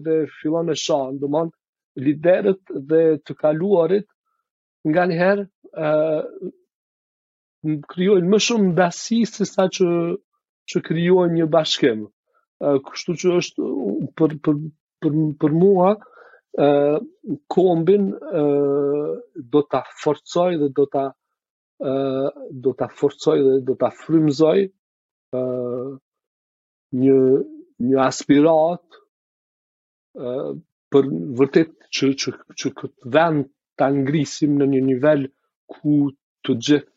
dhe fillon e shan, domethënë liderët dhe të kaluarit nga njëherë krijojnë më shumë ndasi se sa që që krijojnë një bashkim. Ë kështu që është për për për për mua ë kombin ë do ta forcoj dhe do ta ë do ta forcoj dhe do ta frymëzoj ë një një aspiratë për vërtet që, që, që këtë vend ta ngrisim në një nivel ku të gjithë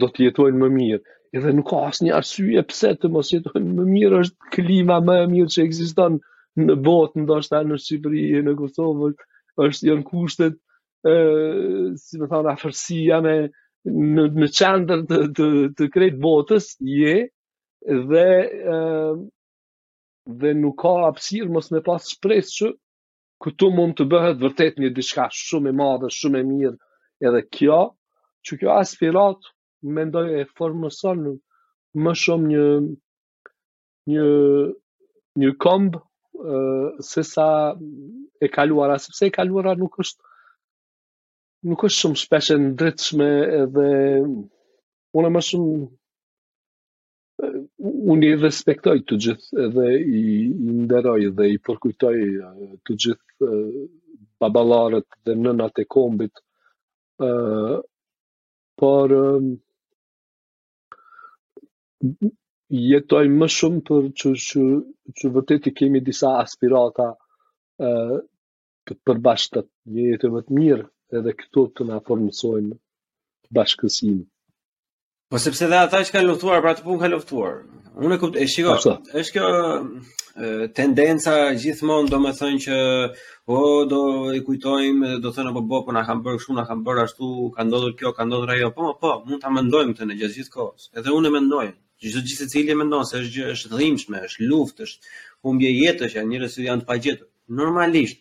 do të jetojnë më mirë. Edhe nuk ka asnjë arsye pse të mos jetojnë më mirë, është klima më e mirë që ekziston në botë, ndoshta në Shqipëri e në Kosovë, është janë kushtet, e, si më thonë, afërsia me në, në qendër të, të, të krejt botës, je, dhe e, dhe nuk ka hapësirë mos me pas shpresë që këtu mund të bëhet vërtet një diçka shumë e madhe, shumë e mirë, edhe kjo, që kjo aspiratë mendoj e formëson më shumë një një një komb se sa e kaluara, sepse e kaluara nuk është nuk është shumë shpesh e ndritshme edhe unë më shumë unë i respektoj të gjithë dhe i, i nderoj dhe i përkujtoj të gjithë baballarët dhe nënat e kombit uh, por um, jetoj më shumë për që, që, që vërtet i kemi disa aspirata uh, të përbashkëta një jetë më të mirë edhe këto të na formësojnë bashkësinë. Po sepse dhe ata që kanë luftuar, për atë punë kanë luftuar. Unë e kuptoj, shiko, është kjo tendenca gjithmonë domethënë që o po, do i kujtojmë dhe do thonë apo bo bo na kanë bërë kështu, na kanë bërë ashtu, ka ndodhur kjo, ka ndodhur ajo. Po, po, mund ta mendojmë këtë ne gjithë kohës. Edhe unë e mendoj. Ëh, Çdo gjithsecili e mendon se është gjë është e dhimbshme, është luftë, është humbje jetësh, janë njerëz që janë të pagjetur. Normalisht.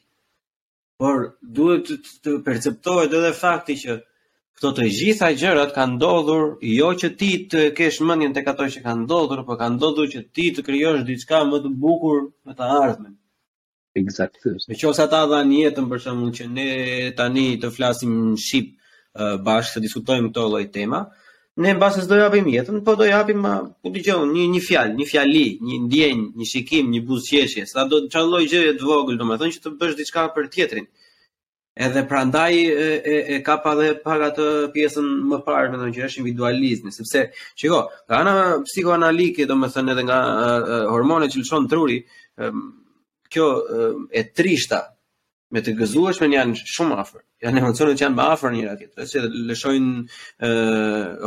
Por duhet të, të perceptohet edhe fakti që këto të gjitha gjërat kanë ndodhur jo që ti të kesh mendjen tek ato që kanë ndodhur, por kanë ndodhur që ti të krijosh diçka më të bukur në të ardhmen. Eksaktësisht. Në qoftë se ata dhanë jetën për shembull që ne tani të flasim shqip bashkë të diskutojmë këto lloj tema, ne mbase s'do japim jetën, po do japim ku di unë një, një fjalë, një fjali, një ndjenjë, një shikim, një buzëqeshje, sado çfarëlloj gjëje të vogël, domethënë që të bësh diçka për tjetrin. Edhe prandaj e, e, e kapa dhe pak atë pjesën më parë, mendoj që është individualizmi, sepse, shiko, nga ana psikoanalitike, domethënë edhe nga hormonet që lëshon truri, kjo e trishta me të gëzueshmen janë shumë afër, janë emocionet që janë më afër njëra-tjetrës, që lëshojnë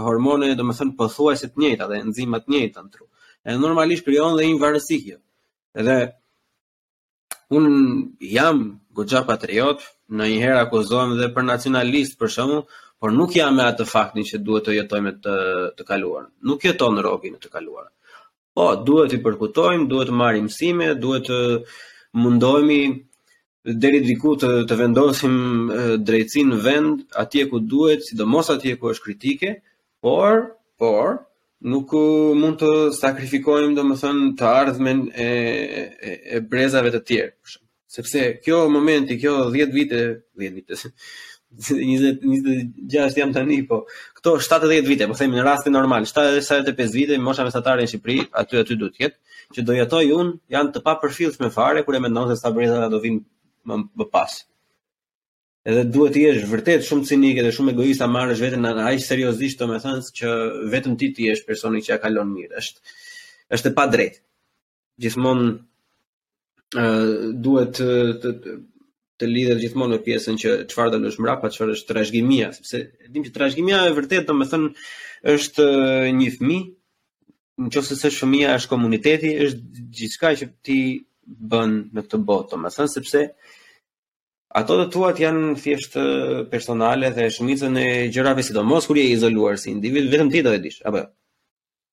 hormone, domethënë, pothuajse të njëjta dhe enzimat të njëjta në tru. Edhe normalisht krijon dhe një varësi kjo. Edhe un jam goxha patriot, ndonjëherë akuzohem dhe për nacionalist për shembull, por nuk jam me atë faktin që duhet të jetojmë me të, të kaluarën. Nuk jeton robi me të kaluarën. Po, duhet t'i përkujtojmë, duhet të marrim mësime, duhet të mundohemi deri diku të të vendosim drejtësinë në vend atje ku duhet, sidomos atje ku është kritike, Por, por, nuk mund të sakrifikojmë domethënë të ardhmen e, e, e brezave të tjerë. Sepse kjo momenti, kjo 10 vite, 10 vite, 20, 26 jam tani, po, këto 70 vite, po themi në rastin normal, 75 vite, mosha mesatare në Shqipëri, aty aty duhet të jetë, që do jetoj unë, janë të papërfillshme fare, kur e mendon se sa breza do vinë më, më pas. edhe duhet të jesh vërtet shumë cinik dhe shumë egoist ta marrësh veten aq seriozisht domethënë që vetëm ti të jesh personi që ja kalon mirë është është e padrejtë gjithmonë duhet të, të, të të lidhet gjithmonë me pjesën që çfarë do lësh mbrapa, çfarë është trashëgimia, sepse e dim që trashëgimia e vërtetë domethënë është një fëmijë, në qoftë se s'është fëmia është komuniteti, është gjithçka që ti bën në këtë botë, domethënë sepse Ato të tuat janë thjesht personale dhe shumicën e gjërave sidomos kur je izoluar si individ, vetëm ti do e dish, apo jo.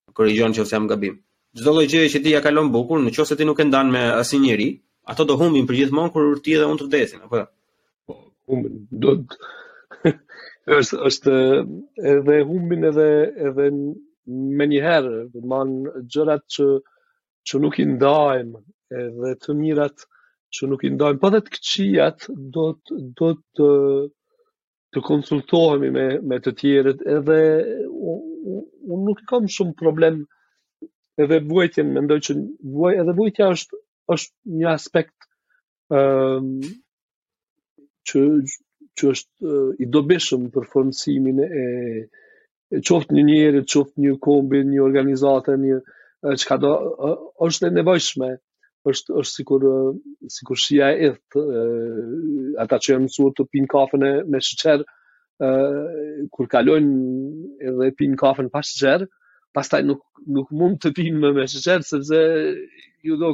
Më korrigjo në qoftë se jam gabim. Çdo lloj gjëje që ti ja kalon bukur, në qoftë se ti nuk e ndan me asnjë njeri, ato do humbin përgjithmonë kur ti dhe unë të vdesim, apo jo. Po, humbin. Do të është është edhe humbin edhe edhe menjëherë, domethënë gjërat që që nuk i ndajmë edhe të mirat që nuk i ndajmë po dhe të këqijat do të do të të konsultohemi me me të tjerët edhe unë nuk kam shumë problem edhe vuajtjen mendoj që vuaj edhe vuajtja është është një aspekt ëm që që është i dobishëm për formësimin e qoftë një njeriu, qoftë një kombi, një organizate, një çkado është e nevojshme është është sikur sikur shija e idhët ata që janë mësuar të pinë kafen me sheqer kur kalojnë edhe pinë kafen pa sheqer pastaj nuk nuk mund të pinë më me sheqer sepse ju do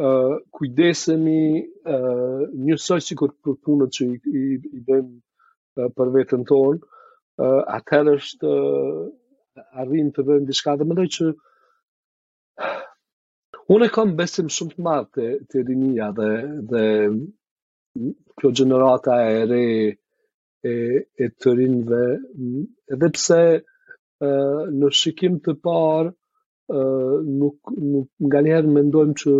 uh, kujdesemi uh, njësoj sikur për punët që i, i, i bëjmë uh, për veten tonë, uh, atëherë është uh, arrim të bëjmë diçka dhe mendoj që unë e kam besim shumë të madh te te rinia dhe dhe kjo gjenerata e re e e të rinjve edhe pse ë në shikim të parë ë nuk nuk nganjëherë mendojmë që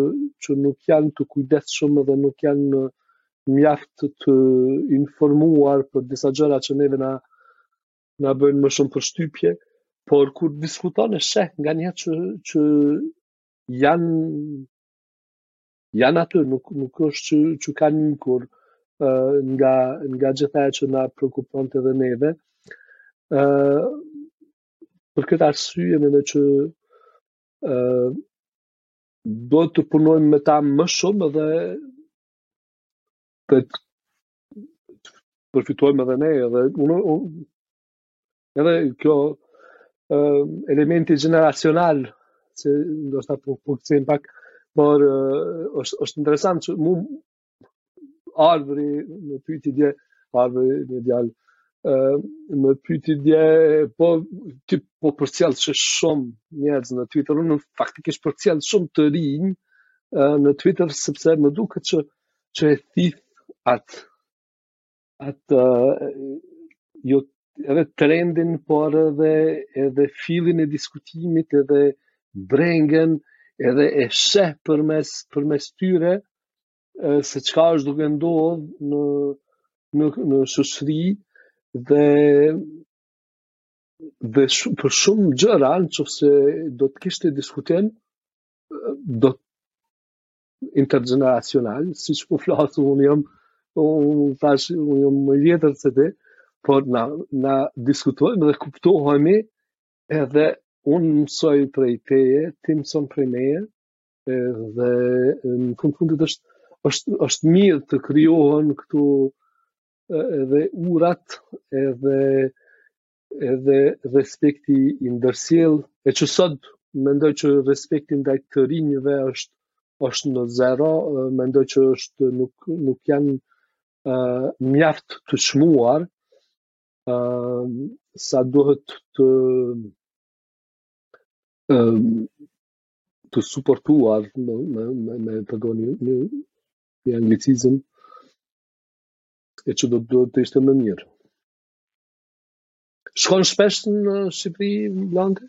që nuk janë të kujdesshëm dhe nuk janë mjaft të, të informuar për disa gjëra që neve na na bëjnë më shumë përshtypje, por kur diskuton e sheh nganjëherë që që janë janë aty, nuk nuk është që që kanë ikur uh, nga nga gjithë ajo që na preokupon edhe neve. ë uh, Për këtë arsye mendoj që ë uh, duhet të punojmë me ta më shumë dhe të përfitojmë edhe ne edhe unë Edhe kjo uh, elementi gjeneracional se ndoshta po kërcejmë pak, por uh, është është interesant që mu Arbri më pyti dje, Arbri im djalë uh, më pyti dje, po, ti po përcjell që shumë njerëz në Twitter, unë faktikisht përcjell shumë të rinj uh, në Twitter, sepse më duket që, që e thith atë atë jo edhe trendin, por edhe edhe fillin e diskutimit, edhe brengën, edhe e sheh përmes përmes tyre se çka është duke ndodhur në në në shoqëri dhe dhe shum, për shumë gjëra, nëse do të kishte diskutim, do intergjeneracional, siç po flas, unë jam, unë tash, unë jam më i vjetër se ti, por na, na diskutojmë dhe kuptohemi edhe unë mësoj prej teje, ti mëson prej meje, dhe në fund të fundit është, është, është mirë të krijohen këtu edhe urat, edhe edhe respekti i ndërsjellë e që sot mendoj që respekti ndaj të rinjëve është është në zero, mendoj që është nuk nuk janë uh, mjaft të çmuar uh, sa duhet të uh, të suportuar me me me, me përdor një, një anglicizëm e që do të duhet të ishte më mirë. Shkon shpesh në Shqipëri, Blanti?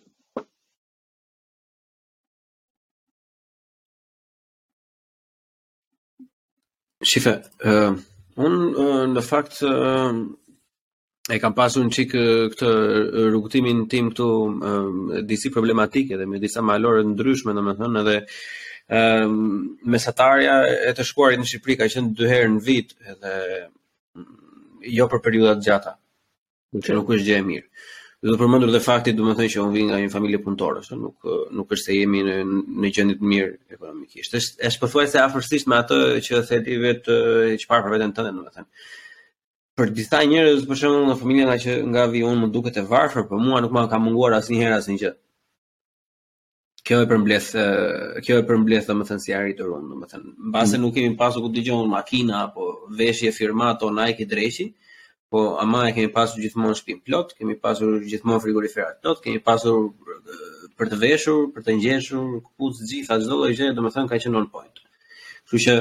Shiko, uh, unë uh, në fakt uh, e kam pasur një çikë këtë rrugëtimin tim këtu uh, disi problematike dhe me disa malore të ndryshme domethënë edhe uh, mesatarja e të shkuarit në Shqipëri ka qenë dy herë në vit edhe jo për periudha të gjata. Që nuk është gjë e mirë. Dhe të përmendur dhe fakti, domethënë që unë vij nga një familje punëtore, se nuk nuk është se jemi në në gjendje të mirë ekonomikisht. Është është pothuajse afërsisht me atë që the ti vetë që parë për veten tënde, domethënë. Për disa njerëz, për shembull, në familjen nga që nga vij unë më duket e varfër, por mua nuk më ka munguar asnjëherë asnjë gjë. Kjo e përmbledh, kjo e përmbledh domethënë si jam rritur unë, domethënë, mbase mm. nuk kemi pasur ku di unë makina apo veshje firmato Nike dreqi, po ama e kemi pasur gjithmonë shpinë plot, kemi pasur gjithmonë frigoriferat plot, kemi pasur për të veshur, për të ngjeshur, këpucë, të gjitha çdo lloj gjëje, domethënë ka qenë on point. Kështu që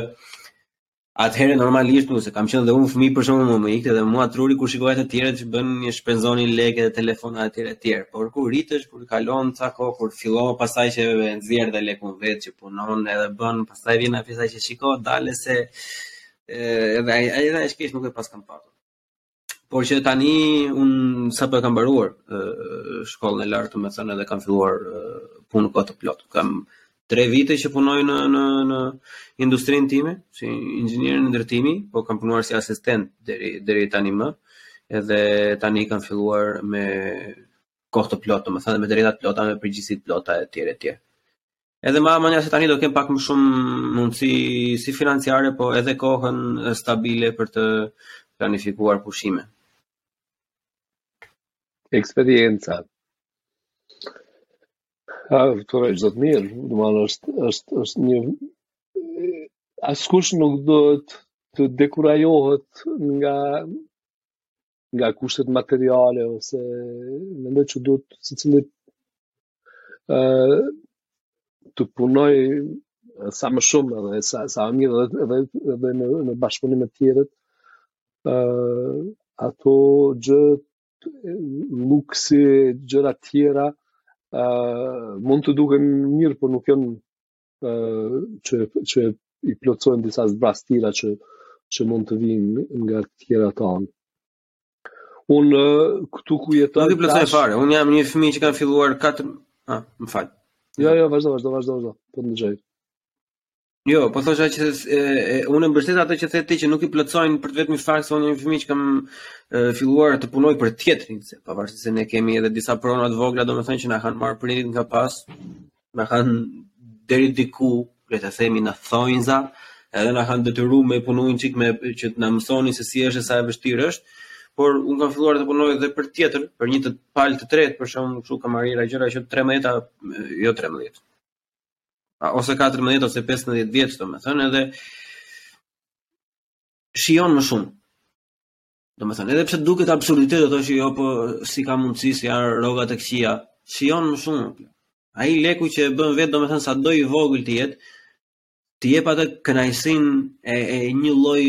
Atëherë normalisht se kam qenë dhe unë fëmijë për shembull më më ikte dhe mua truri kur shikoja të tjerët që bënin shpenzonin lekë dhe telefona etj etj. Por kur rritesh, kur kalon ca kohë, kur fillon pastaj që e nxjerr dhe lekun vetë që punon edhe bën, pastaj vjen ajo pjesa që shiko, dale se edhe aq edhe aq keq nuk e paskam patur. Por që tani unë sapo e kam mbaruar shkollën e lartë, domethënë edhe kam filluar punë kohë të plotë. Kam 3 vite që punoj në në në industrinë time si inxhinier ndërtimi, po kam punuar si asistent deri deri tani më. Edhe tani kam filluar me kohë të plotë, domethënë me të drejta të plota, me përgjegjësi të plota etj etj. Edhe ma ha mendja se tani do kem pak më shumë mundësi si financiare, po edhe kohën stabile për të planifikuar pushime. Eksperienca. A, të rejtë zëtë mirë, domethënë është, është, është një... Askush nuk duhet të dekurajohet nga nga kushtet materiale ose mendoj që duhet secili ë të punojë sa më shumë edhe sa sa më mirë edhe edhe, edhe në në bashkëpunim me të tjerët, ë ato gjë luksi gjëra të tjera ë mund të duken mirë por nuk janë që që i plotësojnë disa zbrazëtira që që mund të vijnë nga të tjera anë. Unë këtu ku jetoj... Nuk i plotësoj fare, unë jam një fëmijë që kam filluar... Ah, më fal. Jo, jo, vazhdo, vazhdo, vazhdo, vazhdo, po të dëgjoj. Jo, po thosha që e, e, unë mbështes atë që thotë ti që nuk i plotësojnë për të vetmin fakt se unë jam fëmijë që kam e, filluar të punoj për tjetrin, se pavarësisht se ne kemi edhe disa prona të vogla, domethënë që na kanë marrë prindërit nga pas, na kanë deri diku, le të themi në thonjza, edhe na kanë detyru me punu një çikë, me që të na mësonin se si është e sa e vështirë është, por unë kam filluar të punoj edhe për tjetër, për një palë të tretë, për shembull, kështu kam arritur gjëra që 13, jo 13. A, ose 14 ose 15 vjeç, domethënë edhe shijon më shumë. Domethënë, edhe pse duket absurditet, do thosh jo, po si ka mundësi, si a rroga të këqija, shijon më shumë. Ai leku që e bën vetë, domethënë, sado i vogël të jetë, të jep atë kënaqësinë e, e një lloj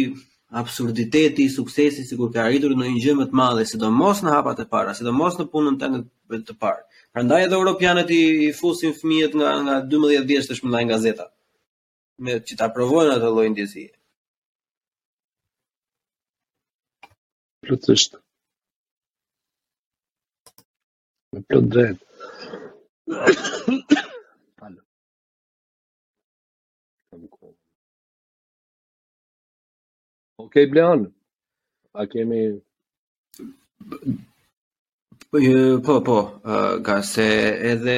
absurditeti, suksesi, sikur ke arritur ndonjë gjë më të madhe, sidomos në hapat e para, sidomos në punën tënde të parë. Prandaj edhe europianët i, i fusin fëmijët nga nga 12 vjeç të shpërndajnë gazeta. Mirë, që ta provojnë atë lloj ndjesie. Plotësisht. Me plot të drejtë. Fal. Kam kohë. Ok, Blean, a kemi... Po, po, po, ka se edhe,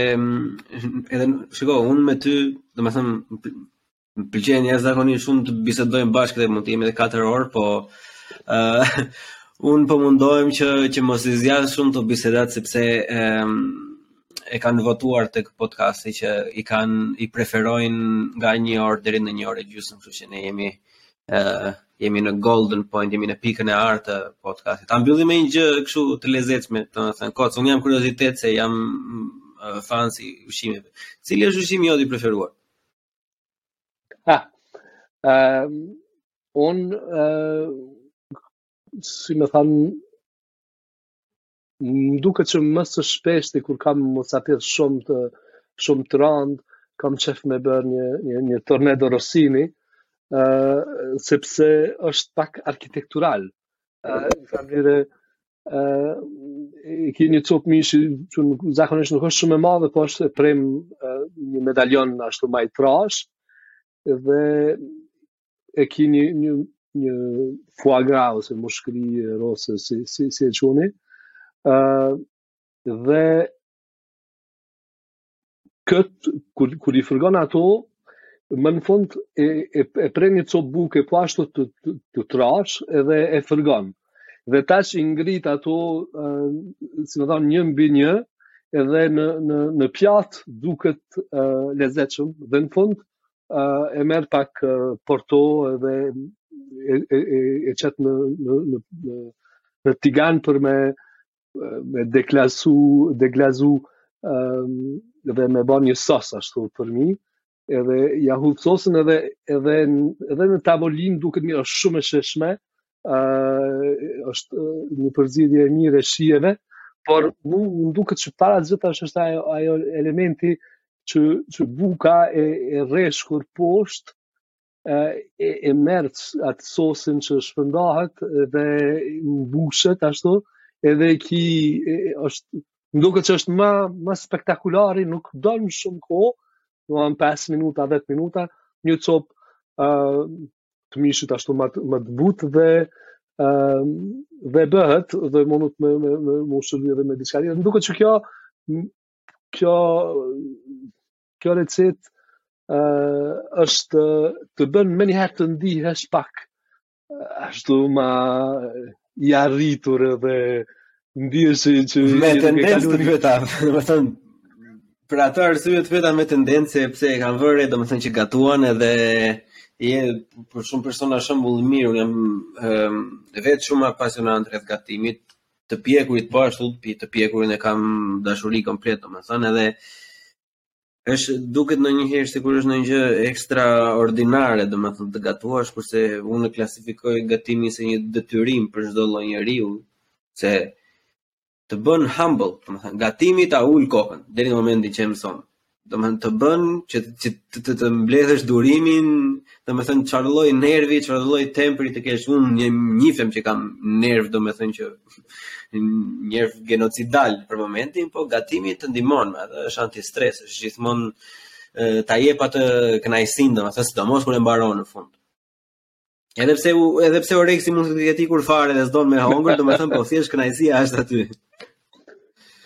edhe, shiko, unë me ty, domethënë, më pëlqen jashtëzakonisht shumë të bisedojmë bashkë dhe mund të jemi dhe 4 orë, po, uh, unë po mundohem që, që mos i zgjas shumë bisedat, sepse um, e kanë votuar tek podcasti që i kanë, i preferojnë nga një orë deri në një orë e gjysmë, kështu që ne jemi, Ëh, jemi në golden point, jemi në pikën e artë të podcastit. Ta mbyllim me një gjë kështu të lezetshme, domethënë, kot, unë kam kuriozitet se jam fans i ushqimeve. Cili është ushqimi yt i preferuar? Ha. Ëm um, un uh, si me thënë Më duke që më së shpeshti kur kam musafir shumë të shumë të rand, kam qejf me bërë një, një, një tournedos Rossini, uh, sepse është pak arkitektural. Uh, kam njëre, uh, e ki një copë mishi që nuk, zakonisht nuk është shumë e madhe, po është e preme uh, një medaljon ashtu ma i trash, dhe e ki një, një, një foie gras ose mushkëri rose, si, si, si e quni, uh, dhe këtë, kur, kur i fërgon ato, ma në fund e, e, e pre një copë buke po ashtu të, të, të trash edhe e fërgon. Uh, Dhe tash i ngrit ato, si me thanë, një mbi një, edhe në, në, në pjatë duket uh, lezetshëm, dhe në fund uh, e merr pak uh, porto edhe e, e, e, e qet në, në, në, në, në tigan për me, me deglazu, deglazu um, dhe me ba një sos ashtu për mi, edhe ja hudh sosin edhe edhe edhe në tavolinë duket mirë është shumë e shijshme ë është një përzgjidhje e mirë e shijeve por mu më duket që para së gjithash është është ajo, ajo elementi që, që buka e, e rreshkur poshtë e, e merr atë sosin që shpërndahet dhe mbushet ashtu, edhe ki e, është më duket që është ma spektakulari, nuk don shumë kohë, do të 5 minuta, 10 minuta, një copë uh, të mishit ashtu ma ma të butë dhe ë uh, dhe bëhet dhe mund të u shërbi edhe me diçka. Më duket që kjo kjo kjo recetë është të bën menjëherë të ndihesh pak ashtu ma i arritur edhe nuk e di që me tendencë të pyeta, domethënë për atë arsye të pyeta me tendencë sepse e kam vënë re, domethënë që gatuan edhe je për shumë persona shembull i mirë, unë jam edhe vetë shumë i pasionuar rreth gatimit, të pjekurit po ashtu të pjekurin e kam dashuri komplet domethënë edhe është duket ndonjëherë sikur është një gjë ekstraordinare domethënë të gatuash kurse unë e klasifikoj gatimin si një detyrim për çdo lloj njeriu se të bën humble domethënë gatimi ta ul kokën deri në momentin që e mëson domethënë të bën që të të, të, të mbledhësh durimin, domethënë çfarë lloj nervi, çfarë lloj temperi të kesh. Unë njifem që kam nerv, domethënë që nerv genocidal për momentin, po gatimi të ndihmon edhe është antistres, është gjithmonë ta jep atë kënaqësinë, domethënë sidomos kur e mbaron në fund. Edhe pse u edhe pse oreksi mund të ketë ikur fare dhe s'don me hongër, domethënë po thjesht kënaqësia është aty.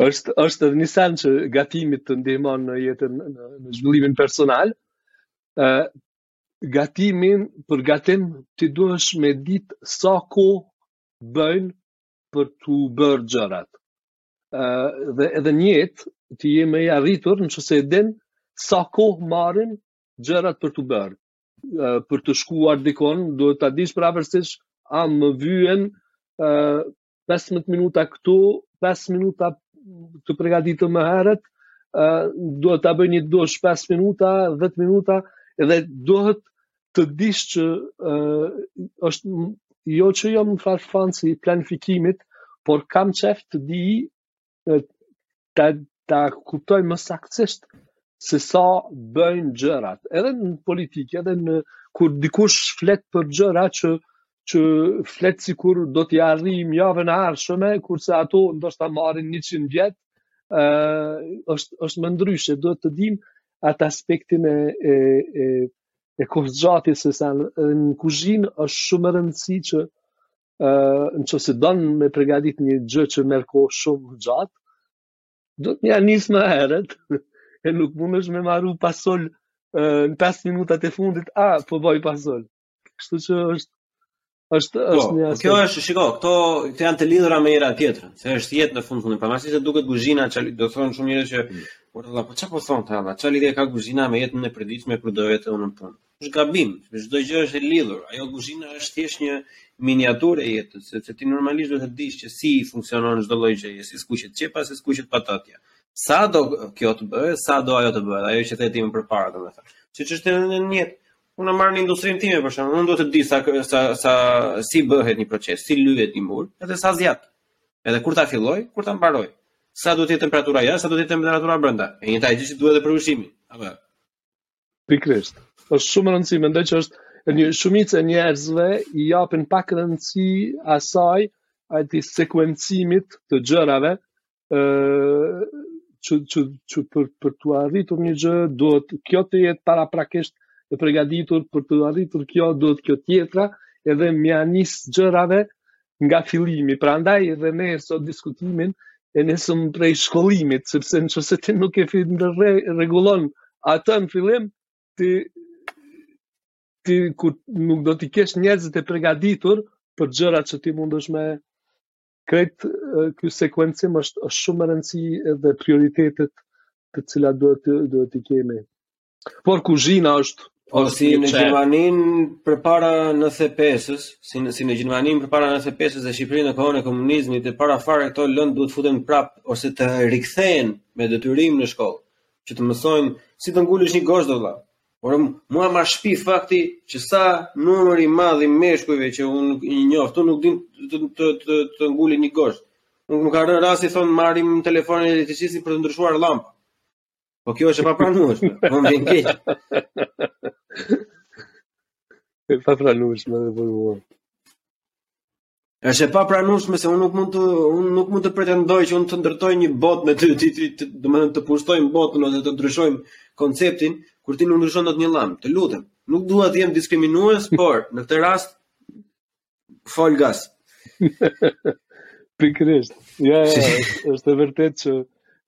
Është është edhe një sen që gatimi të ndihmon në jetën në, në zhvillimin personal. ë uh, gatimin për gatim ti duhesh me dit sa kohë bëjnë për t'u bërë gjërat. ë uh, dhe edhe në jetë ti je më i arritur nëse e din sa kohë marrin gjërat për t'u bërë. për të shkuar dikund, duhet ta dish përafërsisht a më vyen 15 minuta këtu, 5 minuta të përgatitem më herët, duhet ta bëj një dush 5 minuta, 10 minuta dhe duhet të dish që është jo që jam fans i plan planifikimit, por kam qef të di ta ta kuptoj më saktësisht se sa bëjnë gjërat, edhe në politikë, edhe në kur dikush flet për gjëra që që flet sikur do t'i arrijmë javën e ardhshme, kurse ato ndoshta marrin 100 vjet, ë është është më ndryshe, duhet të dimë atë aspektin e e e e kohëzgjatjes së sa në kuzhinë është shumë me rëndësi që në qoftë se don me pregadit një gjë që merr kohë shumë gjatë, duhet me ja nisë më herët, e nuk mundesh me maru pasul në 5 minutat e fundit, a, po boj pasul. Kështu që është, është, po, është një aspekt... Kjo është, shiko, këto, këto janë të lidhura me njëra-tjetrën, se është jetë në fund të fundit, pavarësisht se duket kuzhina, ça do thonë shumë njerëz që, mm. po do, po çfarë po thonë këta ama, ça lidhje ka kuzhina me jetën e përditshme, kur do jetë unë në punë. është gabim, çdo gjë është e lidhur. Ajo kuzhina është thjesht një miniaturë e jetës, sepse ti normalisht duhet të dish që si funksionon çdo lloj gjëje, si skuqet qepa, si skuqet patatja. Sa do kjo të bëhet, sa do ajo të bëhet, ajo që the ti më përpara, domethënë. Siç është edhe në jetë. Unë marr në industrinë time për shembull, unë duhet të di sa sa sa si bëhet një proces, si lyhet një mur, edhe sa zgjat. Edhe kur ta filloj, kur ta mbaroj. Sa duhet të jetë temperatura jashtë, sa duhet të jetë temperatura brenda. E njëjta gjë që duhet edhe për ushqimin. Apo. Pikërisht. Është shumë me rëndësi, mendoj që është një shumicë e njerëzve i japin pak rëndësi asaj atij sekuencimit të gjërave ë që që që për për t'u arritur një gjë duhet kjo të jetë paraprakisht e përgatitur për t'u arritur kjo duhet kjo tjetra edhe mja nis gjërave nga fillimi, prandaj dhe ne sot diskutimin e nisëm prej shkollimit, sepse në qoftë se ti nuk e fit në re, rregullon atë në fillim, ti, ti kurrë nuk do t'i kesh njerëzit e pregaditur për gjërat që ti mundesh me krejt ky sekuencim është, është shumë me rëndësi edhe prioritetet të cilat duhet të, duhet t'i kemi. Por kuzhina është po si në Gjermaninë përpara nëntëdhjetepesës, si në, si në Gjermaninë përpara nëntëdhjetepesës dhe Shqipërinë në kohën e komunizmit, e para fare këto lëndë duhet të futen prap ose të rikthehen me detyrim në shkollë, që të mësojnë si të ngulësh një gozhdë vëlla. Por mua më shpi fakti që sa numri i madh i meshkujve që unë i njoh, këtu nuk din të të të, të ngulin një gozhdë. Unë më ka rënë rasti thonë marrim telefonin e elektricistit për të ndryshuar llampën. Po kjo është e papranueshme. Po më vjen keq. E papranueshme dhe për mua. Është e papranueshme se unë nuk mund të unë nuk mund të pretendoj që unë të ndërtoj një botë me ty, domethënë të pushtojmë botën ose të ndryshojmë konceptin kur ti nuk ndryshon dot një llampë. Të lutem, nuk dua të jem diskriminues, por në këtë rast Fol gas. Pikërisht. Jo, jo, është e vërtetë që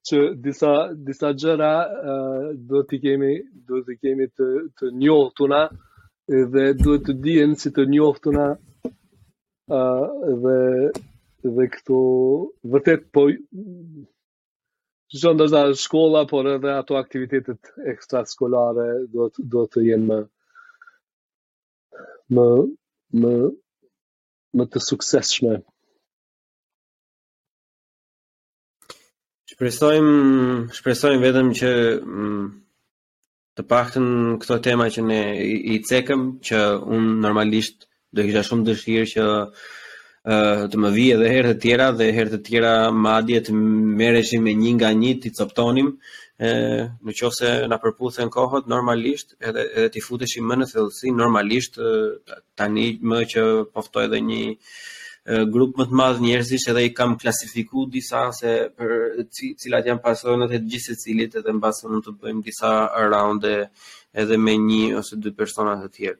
që disa disa gjëra uh, duhet t'i kemi duhet t'i kemi të të njohtuna dhe duhet të dihen si të njohtuna uh, dhe dhe këtu vërtet po jo ndoshta shkolla por edhe ato aktivitetet ekstrashkollore duhet të jenë më më më më të suksesshme. Shpresojmë, shpresojmë vetëm që mm, të paktën këto tema që ne i, i cekëm që unë normalisht do kisha shumë dëshirë që të më vije edhe herë të tjera dhe herë të tjera madje të merreshim me një nga një t'i coptonim ë në qoftë se na përputhen kohët normalisht edhe edhe t'i futeshim më në thellësi normalisht tani meqë po ftoj edhe një grup më të madh njerëzish edhe i kam klasifikuar disa se për cilat janë pasionet e gjithë secilit edhe mbase mund të bëjmë disa raunde edhe me një ose dy persona të tjerë.